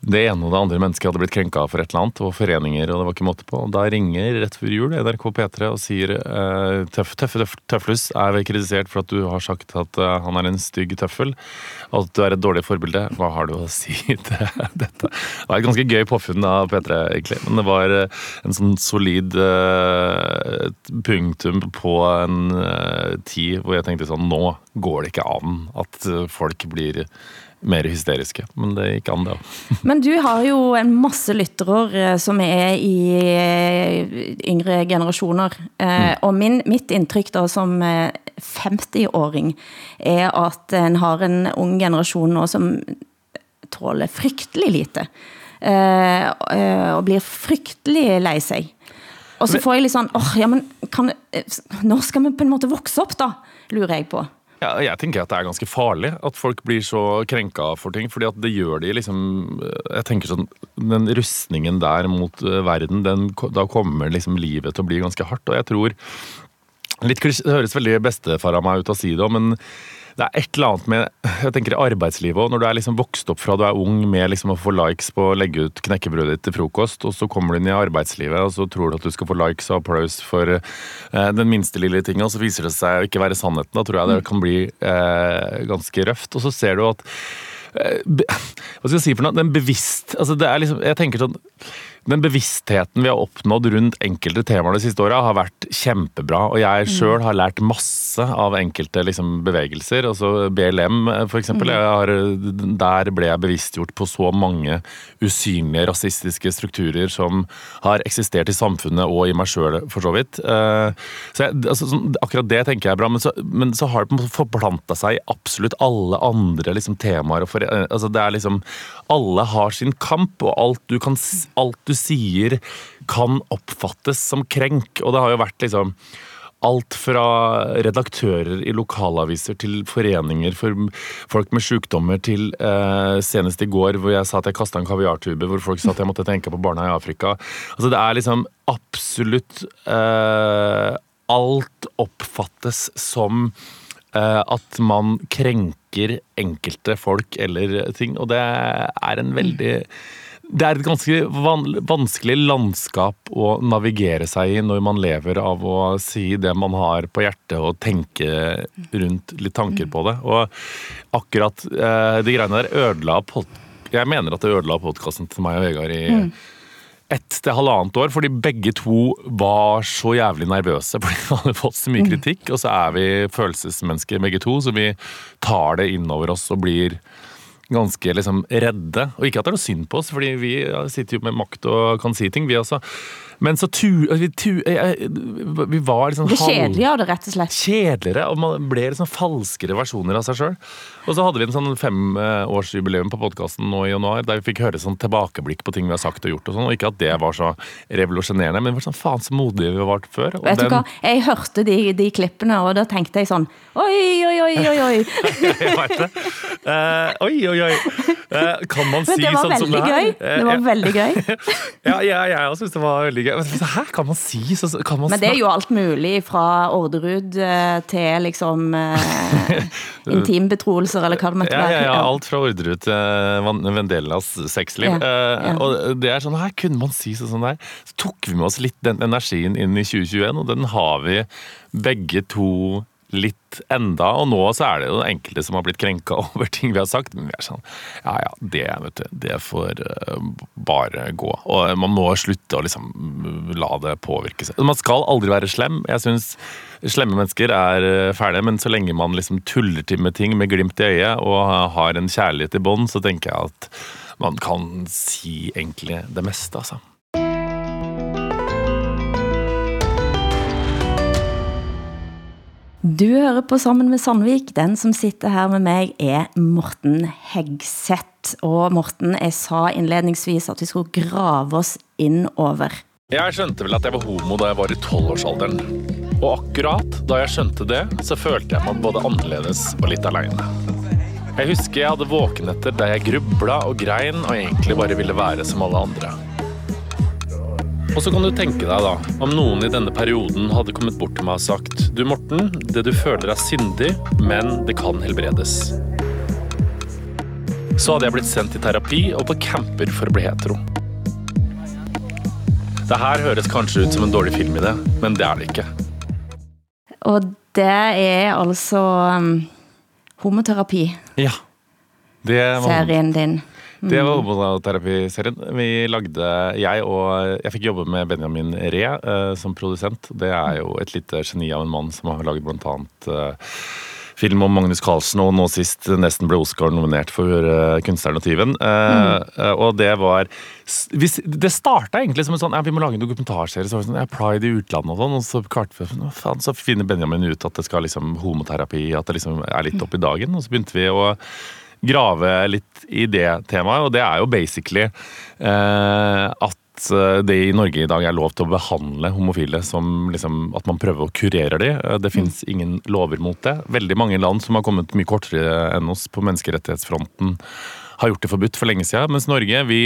det ene og det andre mennesket hadde blitt krenka for et eller annet, og foreninger, og det var ikke måte på. Da ringer rett før jul NRK P3 og sier eh, tøff, tøffe tøff, Tøflus er kritisert for at du har sagt at eh, han er en stygg tøffel, og at du er et dårlig forbilde. Hva har du å si til dette? Det var et ganske gøy påfunn av P3, egentlig. Men det var eh, en sånn solid eh, punktum på en tid hvor jeg tenkte sånn Nå går det ikke an at eh, folk blir mer hysteriske. Men det gikk an, det òg. Men du har jo en masse lyttere eh, som er i eh, yngre generasjoner. Mm. Og min, mitt inntrykk da som eh, 50-åring er at en har en ung generasjon nå som tåler fryktelig lite. Og blir fryktelig lei seg. Og så får jeg litt sånn, åh, ja, men kan, når skal vi på en måte vokse opp da? Lurer jeg på. Ja, jeg tenker at det er ganske farlig at folk blir så krenka for ting. fordi at det gjør de liksom Jeg tenker sånn Den rustningen der mot eh, verden, den, da kommer liksom livet til å bli ganske hardt. Og jeg tror litt, Det høres veldig bestefar av meg ut å si det, men det er et eller annet med jeg tenker arbeidslivet òg. Når du er liksom vokst opp fra du er ung med liksom å få likes på å legge ut knekkebrødet ditt til frokost, og så kommer du inn i arbeidslivet og så tror du at du skal få likes og applaus for eh, den minste lille tinga, og så viser det seg å ikke være sannheten. Da tror jeg det kan bli eh, ganske røft. Og så ser du at eh, Hva skal jeg si for noe? Den bevisst altså det er liksom, Jeg tenker sånn den bevisstheten vi har oppnådd rundt enkelte temaer de siste åra, har vært kjempebra. Og jeg sjøl har lært masse av enkelte liksom, bevegelser. Altså BLM, for eksempel. Har, der ble jeg bevisstgjort på så mange usynlige rasistiske strukturer som har eksistert i samfunnet og i meg sjøl, for så vidt. Eh, Så jeg, altså, sånn, akkurat det tenker jeg er bra, men så, men så har det på en måte forplanta seg i absolutt alle andre liksom, temaer. For, altså, det er liksom Alle har sin kamp, og alt du, kan, alt du sier kan oppfattes som krenk. Og det har jo vært liksom Alt fra redaktører i lokalaviser til foreninger for folk med sykdommer til eh, senest i går hvor jeg sa at jeg kasta en kaviartube, hvor folk sa at jeg måtte tenke på barna i Afrika. Altså Det er liksom absolutt eh, Alt oppfattes som at man krenker enkelte folk eller ting, og det er en veldig det er et ganske van vanskelig landskap å navigere seg i når man lever av å si det man har på hjertet og tenke rundt litt tanker på det. Og akkurat eh, de greiene der ødela Jeg mener at det ødela podkasten til meg og Vegard i ett til halvannet år, fordi begge to var så jævlig nervøse fordi vi hadde fått så mye kritikk. Og så er vi følelsesmennesker begge to, så vi tar det innover oss og blir ganske liksom redde. Og ikke at det er noe synd på oss, fordi vi sitter jo med makt og kan si ting, vi også. Men så tu... Vi, tu jeg- vi var liksom Det halv- kjedelige av det, rett og slett. kjedeligere, og man ble liksom falskere versjoner av seg sjøl. Og så hadde vi en sånn femårsjubileum på podkasten nå i januar, der vi fikk høre sånn tilbakeblikk på ting vi har sagt og gjort og sånn, og ikke at det var så revolusjonerende, men det var sånn faen så modige vi var før. Og Vet du hva? Jeg hørte de, de klippene, og da tenkte jeg sånn, oi, oi, oi, oi, oi. Jeg det. Eh, oi, oi, oi. Uh, kan man si det var sånn som det veldig gøy. Eh, Det var veldig gøy. Ja, ja, jeg også syns det var veldig gøy. Men Her kan man si så, kan man Men det er jo alt mulig fra Orderud eh, til liksom eh, intimbetroelser, eller hva det måtte Ja, ja, ja, alt fra Orderud til Vendelas sexliv. Eh. Og det er sånn, her kunne man si sånn der. Så tok vi med oss litt den energien inn i 2021, og den har vi begge to litt enda, og nå så er det jo enkelte som har blitt krenka over ting vi har sagt, men vi er sånn Ja ja, det, vet du, det får uh, bare gå. Og man må slutte å liksom la det påvirke seg. Man skal aldri være slem. Jeg syns slemme mennesker er uh, fæle, men så lenge man liksom tuller til med ting med glimt i øyet og har en kjærlighet i bånd, så tenker jeg at man kan si egentlig det meste, altså. Du hører på Sammen med Sandvik. Den som sitter her med meg er Morten Hegseth. Og Morten, jeg sa innledningsvis at vi skulle grave oss innover. Jeg skjønte vel at jeg var homo da jeg var i tolvårsalderen. Og akkurat da jeg skjønte det, så følte jeg meg både annerledes og litt aleine. Jeg husker jeg hadde våkenetter der jeg grubla og grein og egentlig bare ville være som alle andre. Og så kan du tenke deg da, om noen i denne perioden hadde kommet bort til meg og sagt Du Morten, det du føler er syndig, men det kan helbredes. Så hadde jeg blitt sendt i terapi og på camper for å bli hetero. Det her høres kanskje ut som en dårlig film i det, men det er det ikke. Og det er altså um, homoterapi. Ja. Det var... Serien din. Det var homoterapiserien. Vi lagde, jeg og jeg fikk jobbe med Benjamin Ree uh, som produsent. Det er jo et lite geni av en mann som har laget blant annet uh, film om Magnus Carlsen, og nå sist nesten ble Oscar nominert for uh, 'Kunstneren og tyven'. Uh, mm. og det var Det starta egentlig som en sånn ja, vi må lage en dokumentarserie. Så var det sånn, ja, Pride i utlandet og sånn. Og så, klarte faen, så finner Benjamin ut at det skal liksom homoterapi, at det liksom er litt opp i dagen. Og så begynte vi å grave litt i det temaet, og det er jo basically eh, at eh, det i Norge i dag er lov til å behandle homofile som liksom, at man prøver å kurere de. Eh, det fins ingen lover mot det. Veldig mange land som har kommet mye kortere enn oss på menneskerettighetsfronten, har gjort det forbudt for lenge siden. Mens Norge, vi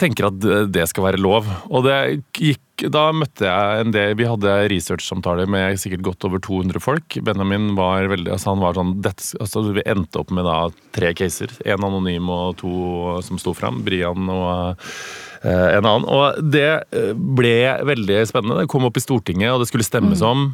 tenker at det skal være lov. Og det gikk da møtte jeg en del Vi hadde researchsamtaler med sikkert godt over 200 folk. Benjamin var veldig altså han var sånn altså Vi endte opp med da tre caser. En anonym og to som sto fram. Brian og eh, en annen. Og det eh, ble veldig spennende. Det kom opp i Stortinget, og det skulle stemmes mm. om.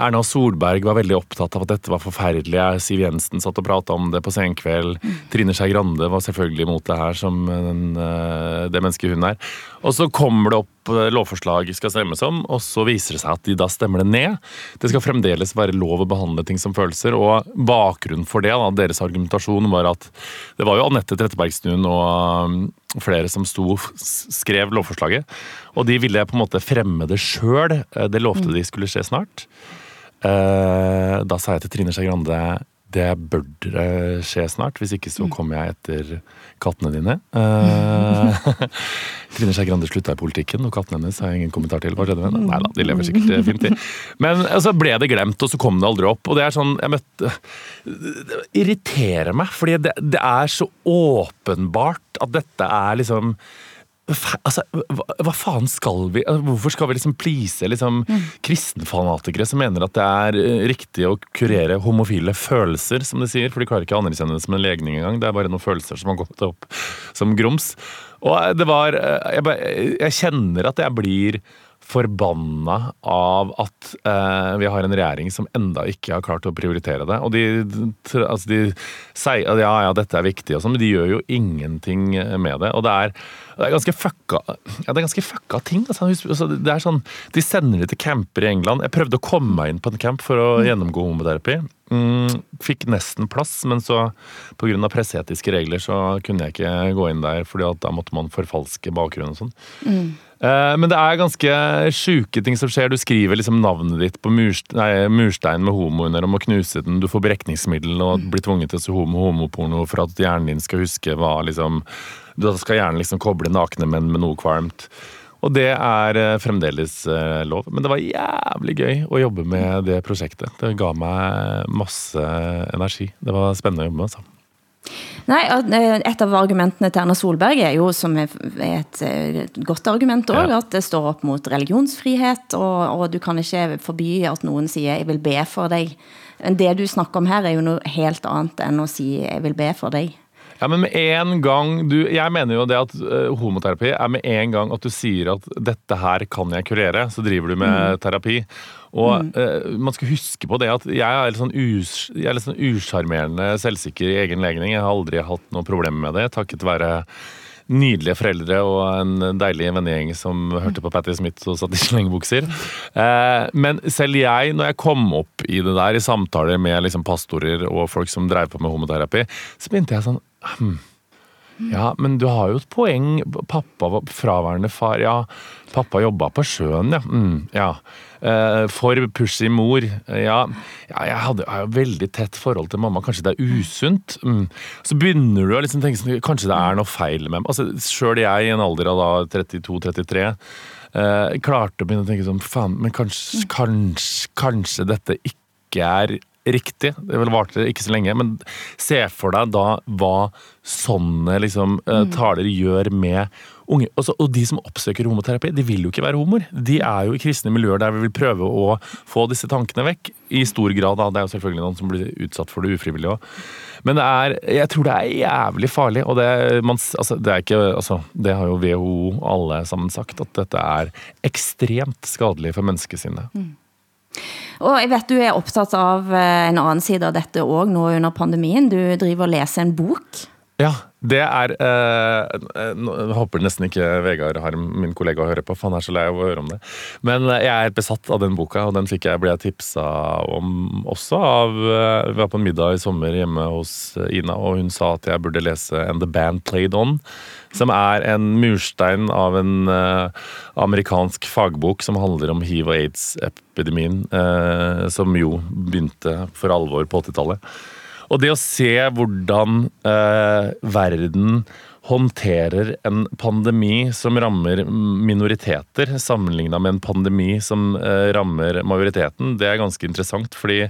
Erna Solberg var veldig opptatt av at dette var forferdelig. Siv Jensen satt og prata om det på senkveld. Mm. Trine Skei Grande var selvfølgelig imot det her som den, eh, det mennesket hun er. Og så kommer det opp lovforslag skal stemmes om, og så viser det seg at de da stemmer det ned. Det skal fremdeles være lov å behandle ting som følelser, og bakgrunnen for det, da, deres argumentasjon, var at det var jo Anette Trettebergstuen og um, flere som sto skrev lovforslaget, og de ville på en måte fremme det sjøl. Eh, det lovte de skulle skje snart. Eh, da sa jeg til Trine Skei Grande det bør skje snart, hvis ikke så mm. kommer jeg etter kattene dine. Uh, Trine Skei Grande slutta i politikken, og kattene hennes har jeg ingen kommentar til. Hva skjedde med henne? Nei da, de lever sikkert eh, fint, de. Men så altså, ble det glemt, og så kom det aldri opp. Og det er sånn jeg møtte Det irriterer meg, fordi det, det er så åpenbart at dette er liksom Altså, hva, hva, faen skal vi altså, Hvorfor skal vi liksom please liksom, mm. kristenfanatikere som mener at det er eh, riktig å kurere homofile følelser, som de sier? For de klarer ikke å anerkjenne det som en legning engang. Det er bare noen følelser som har gått opp som grums. Og eh, det var eh, Jeg, jeg kjenner at jeg blir forbanna av at eh, vi har en regjering som enda ikke har klart å prioritere det. Og de, altså de sier at ja, ja, dette er viktig, og sånn, men de gjør jo ingenting med det. Og det er, det er ganske fucka ja, det er ganske fucka ting. Altså, altså, det er sånn, De sender det til camper i England. Jeg prøvde å komme meg inn på en camp for å mm. gjennomgå homoterapi. Mm, fikk nesten plass, men så pga. presseetiske regler så kunne jeg ikke gå inn der, fordi da måtte man forfalske bakgrunnen og sånn. Mm. Eh, men det er ganske sjuke ting som skjer. Du skriver liksom navnet ditt på murstein, med homo under om å knuse den. Du får berekningsmiddel og blir tvunget til å se homo homoporno for at hjernen din skal huske hva liksom Da skal hjernen liksom koble nakne menn med noe kvalmt. Og det er eh, fremdeles eh, lov. Men det var jævlig gøy å jobbe med det prosjektet. Det ga meg masse energi. Det var spennende å jobbe med. altså. Nej, eh, et av argumentene til Erna Solberg er jo, som er et, et godt argument òg, ja. at det står opp mot religionsfrihet, og, og du kan ikke forby at noen sier jeg vil be for deg'. Men det du snakker om her er jo noe helt annet enn å si jeg vil be for dig. Ja, men med en gang du Jeg mener jo det at uh, homoterapi er med en gang at du sier at 'dette her kan jeg kurere', så driver du med terapi. Og eh, man skal huske på det at jeg er litt sånn, us, jeg er litt sånn usjarmerende selvsikker i egen legning. Jeg har aldri hatt noe problem med det, takket være nydelige foreldre og en deilig vennegjeng som hørte på Patti Smith og satt i slengebukser. Eh, men selv jeg, når jeg kom opp i det der, i samtaler med liksom pastorer og folk som dreiv på med homoterapi, så begynte jeg sånn ja, men du har jo et poeng. Pappa var fraværende far. Ja, pappa jobba på sjøen, ja. Mm, ja. Eh, for pussy mor. Ja, ja jeg hadde jo veldig tett forhold til mamma. Kanskje det er usunt? Mm. Så begynner du å liksom tenke sånn Kanskje det er noe feil med. Altså, Sjøl jeg i en alder av da 32-33 eh, klarte å begynne å tenke sånn Faen, men kanskje, kanskje, kanskje dette ikke er riktig. Det vel varte ikke så lenge, men se for deg da hva sånne liksom, eh, taler gjør med unge. Også, og de som oppsøker homoterapi, de vil jo ikke være homoer. De er jo i kristne miljøer der vi vil prøve å få disse tankene vekk. I stor grad, da. Det er jo selvfølgelig noen som blir utsatt for det ufrivillig òg. Men det er, jeg tror det er jævlig farlig, og det, man, altså, det er ikke altså, Det har jo WHO alle sammen sagt, at dette er ekstremt skadelig for menneskesinnet. Og jeg vet du er opptatt av eh, en annen side av dette også nå under pandemien. Du driver og leser en bok. Ja, det er eh, eh, håper nesten ikke Vegard Harm, min kollega, hører på, for han er så lei av å høre om det. Men eh, jeg er besatt av den boka, og den fikk jeg, ble jeg tipsa om også av eh, Vi var på en middag i sommer hjemme hos Ina, og hun sa at jeg burde lese And the Band Played On. Som er en murstein av en eh, amerikansk fagbok som handler om hiv- og aids-epidemien, eh, som jo begynte for alvor på 80-tallet. Og det å se hvordan eh, verden håndterer en pandemi som rammer minoriteter, sammenligna med en pandemi som eh, rammer majoriteten, det er ganske interessant. fordi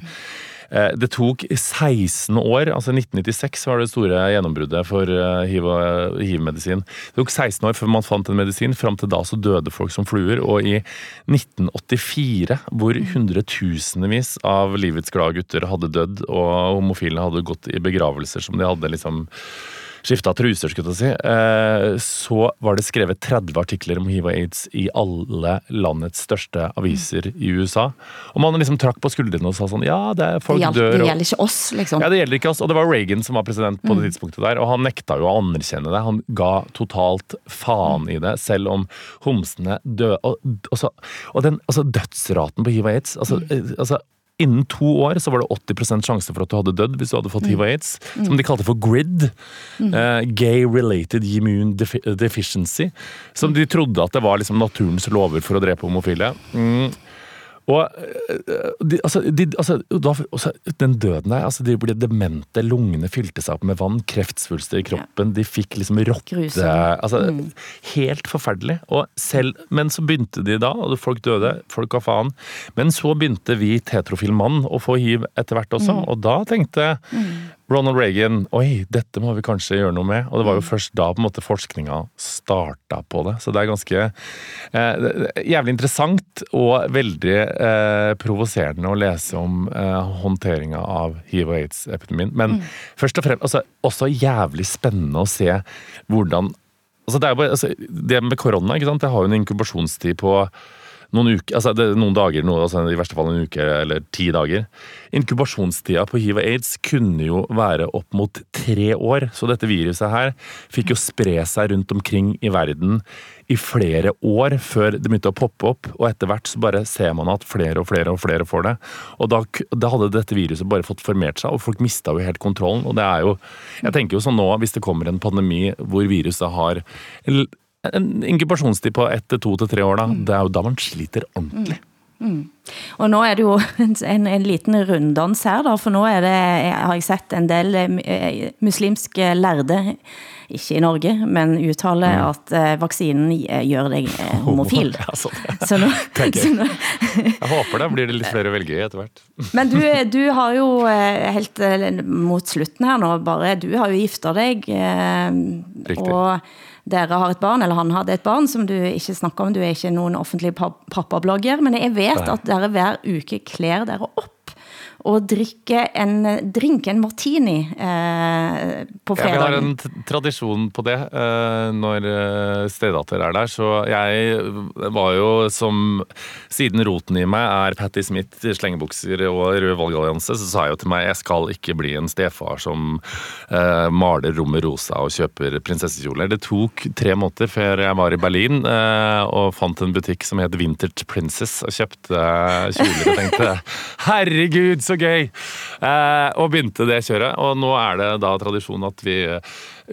det tok 16 år, altså 1996 var det store gjennombruddet for eh, og hiv-medisin. Det tok 16 år før man fant en medisin, fram til da så døde folk som fluer. Og i 1984, hvor hundretusenvis av livets glade gutter hadde dødd, og homofile hadde gått i begravelser som de hadde liksom skifta truser, skulle jeg si, eh, så var det skrevet 30 artikler om hiv og aids i alle landets største aviser i USA. Og man liksom trakk på skuldrene og sa sånn Ja, det er folk Det, gjelder, dør det gjelder ikke oss, liksom. ja, det gjelder ikke oss. Og det var Reagan som var president på det tidspunktet der, og han nekta jo å anerkjenne det. Han ga totalt faen i det, selv om homsene døde. Og, og, så, og den altså, dødsraten på hiv og aids altså, mm. altså Innen to år så var det 80% sjanse for at du hadde dødd hvis du hadde fått hiv og aids. Som de kalte for GRID. eh, Gay Related Immune Defi Deficiency. Som de trodde at det var liksom naturens lover for å drepe homofile. Mm. Og eh, de, altså, de, altså, da, altså, den døden der, altså, de ble demente, lungene fylte seg opp med vann, kreftsvulster i kroppen, de fikk liksom rotte altså, mm. Helt forferdelig. Selv, men så begynte de da, og folk døde, folk ga faen. Men så begynte vi tetrofil mann å få hiv etter hvert også, og da tenkte Ronald Reagan oi, dette må vi kanskje gjøre noe med. Og det var jo først da på en måte forskninga starta på det. Så det er ganske eh, jævlig interessant og veldig eh, provoserende å lese om eh, håndteringa av hiv- og aids-epidemien. Men først og fremst altså, også jævlig spennende å se hvordan Altså det, bare, altså, det med korona, det har jo en inkubasjonstid på noen uker, altså det, noen dager, noe, altså i verste fall en uke eller ti dager. Inkubasjonstida på hiv og aids kunne jo være opp mot tre år. Så dette viruset her fikk jo spre seg rundt omkring i verden i flere år før det begynte å poppe opp. Og etter hvert så bare ser man at flere og flere og flere får det. Og da, da hadde dette viruset bare fått formert seg, og folk mista jo helt kontrollen. Og det er jo Jeg tenker jo sånn nå, hvis det kommer en pandemi hvor viruset har en inkubasjonstid på ett til to til tre år, da. Det er jo da man sliter ordentlig. Og nå er det jo en, en liten runddans her, da, for nå det, har jeg sett en del eh, muslimske lærde, ikke i Norge, men uttale at eh, vaksinen eh, gjør deg eh, homofil. Ja, sånn, ja. Så nå, så jeg. nå, Jeg håper det blir det litt flere å velge i etter hvert. men du, du har jo eh, helt eh, mot slutten her nå, bare du har jo gifta deg, eh, Riktig. og dere har et barn, eller han hadde et barn som du ikke snakker om, du er ikke noen offentlig pappablogger, men jeg vet at dere hver uke kler dere opp og drikke en drink, en martini, eh, på Ja, vi har en tradisjon på det eh, når stedatter stedater er der, så jeg var jo som Siden roten i meg er Patti Smith, slengebukser og rød valgallianse, så sa jeg jo til meg jeg skal ikke bli en stefar som eh, maler rommet rosa og kjøper prinsessekjoler. Det tok tre måneder før jeg var i Berlin eh, og fant en butikk som het Vintage Princess og kjøpte kjoler og tenkte herregud, så gøy! Eh, og begynte det kjøret. Og nå er det da tradisjon at vi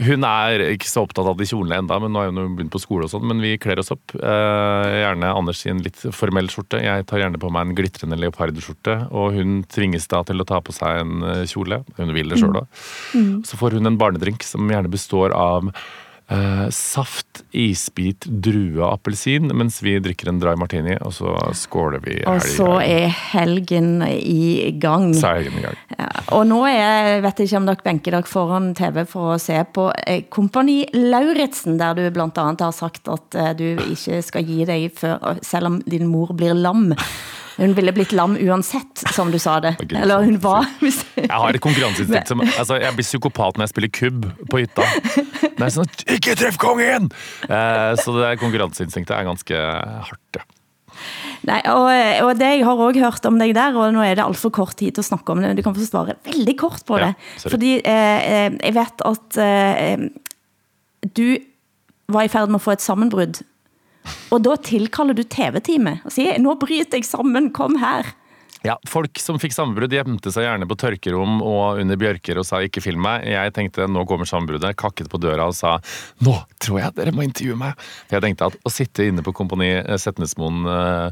Hun er ikke så opptatt av de kjolene enda, men nå har hun begynt på skole og sånn, men vi kler oss opp. Eh, gjerne Anders i en litt formell skjorte. Jeg tar gjerne på meg en glitrende leopardskjorte, og hun tvinges da til å ta på seg en eh, kjole. Hun vil det sjøl òg. Mm. Så får hun en barnedrink som gjerne består av eh, saft, isbit, drue og appelsin, mens vi drikker en dry martini, og så skåler vi Og så er helgen i gang. Så er helgen i gang. Ja, og nå er, jeg vet ikke om dere benker dere foran TV for å se på eh, Kompani Lauritzen, der du annet har sagt at eh, du ikke skal gi deg før, selv om din mor blir lam. Hun ville blitt lam uansett, som du sa det. Er Eller hun var... Jeg har et konkurranseinstinkt som altså, Jeg blir psykopat når jeg spiller kubb på hytta. Det er sånn Ikke treff kongen! Eh, så det konkurranseinstinktet er ganske hardt, ja. Nei, og, og det jeg har også hørt om deg der, og nå er det alt for kort tid til å snakke om det, men du kan få svare veldig kort på det. Ja. Fordi eh, eh, jeg vet at eh, du var i ferd med å få et sammenbrudd, og da tilkaller du TV-teamet og sier, nå bryter jeg sammen, kom her. Ja, Folk som fikk sammenbrudd, gjemte seg gjerne på tørkerom og under bjørker og sa 'ikke film meg'. Jeg tenkte nå kommer sammenbruddet, kakket på døra og sa 'nå tror jeg dere må intervjue meg'. Jeg tenkte at å sitte inne på Kompani Setnesmoen eh,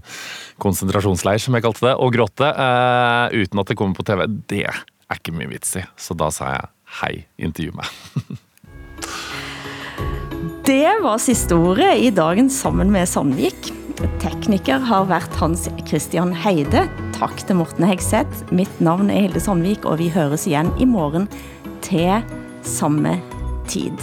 konsentrasjonsleir, som jeg kalte det, og gråte eh, uten at det kommer på TV, det er ikke mye vits i. Så da sa jeg 'hei, intervju meg'. Det var siste ordet i dagen Sammen med Sandvik. Tekniker har vært Hans Christian Heide. Takk til Morten Hegseth. Mitt navn er Hilde Sandvik, og vi høres igjen i morgen til samme tid.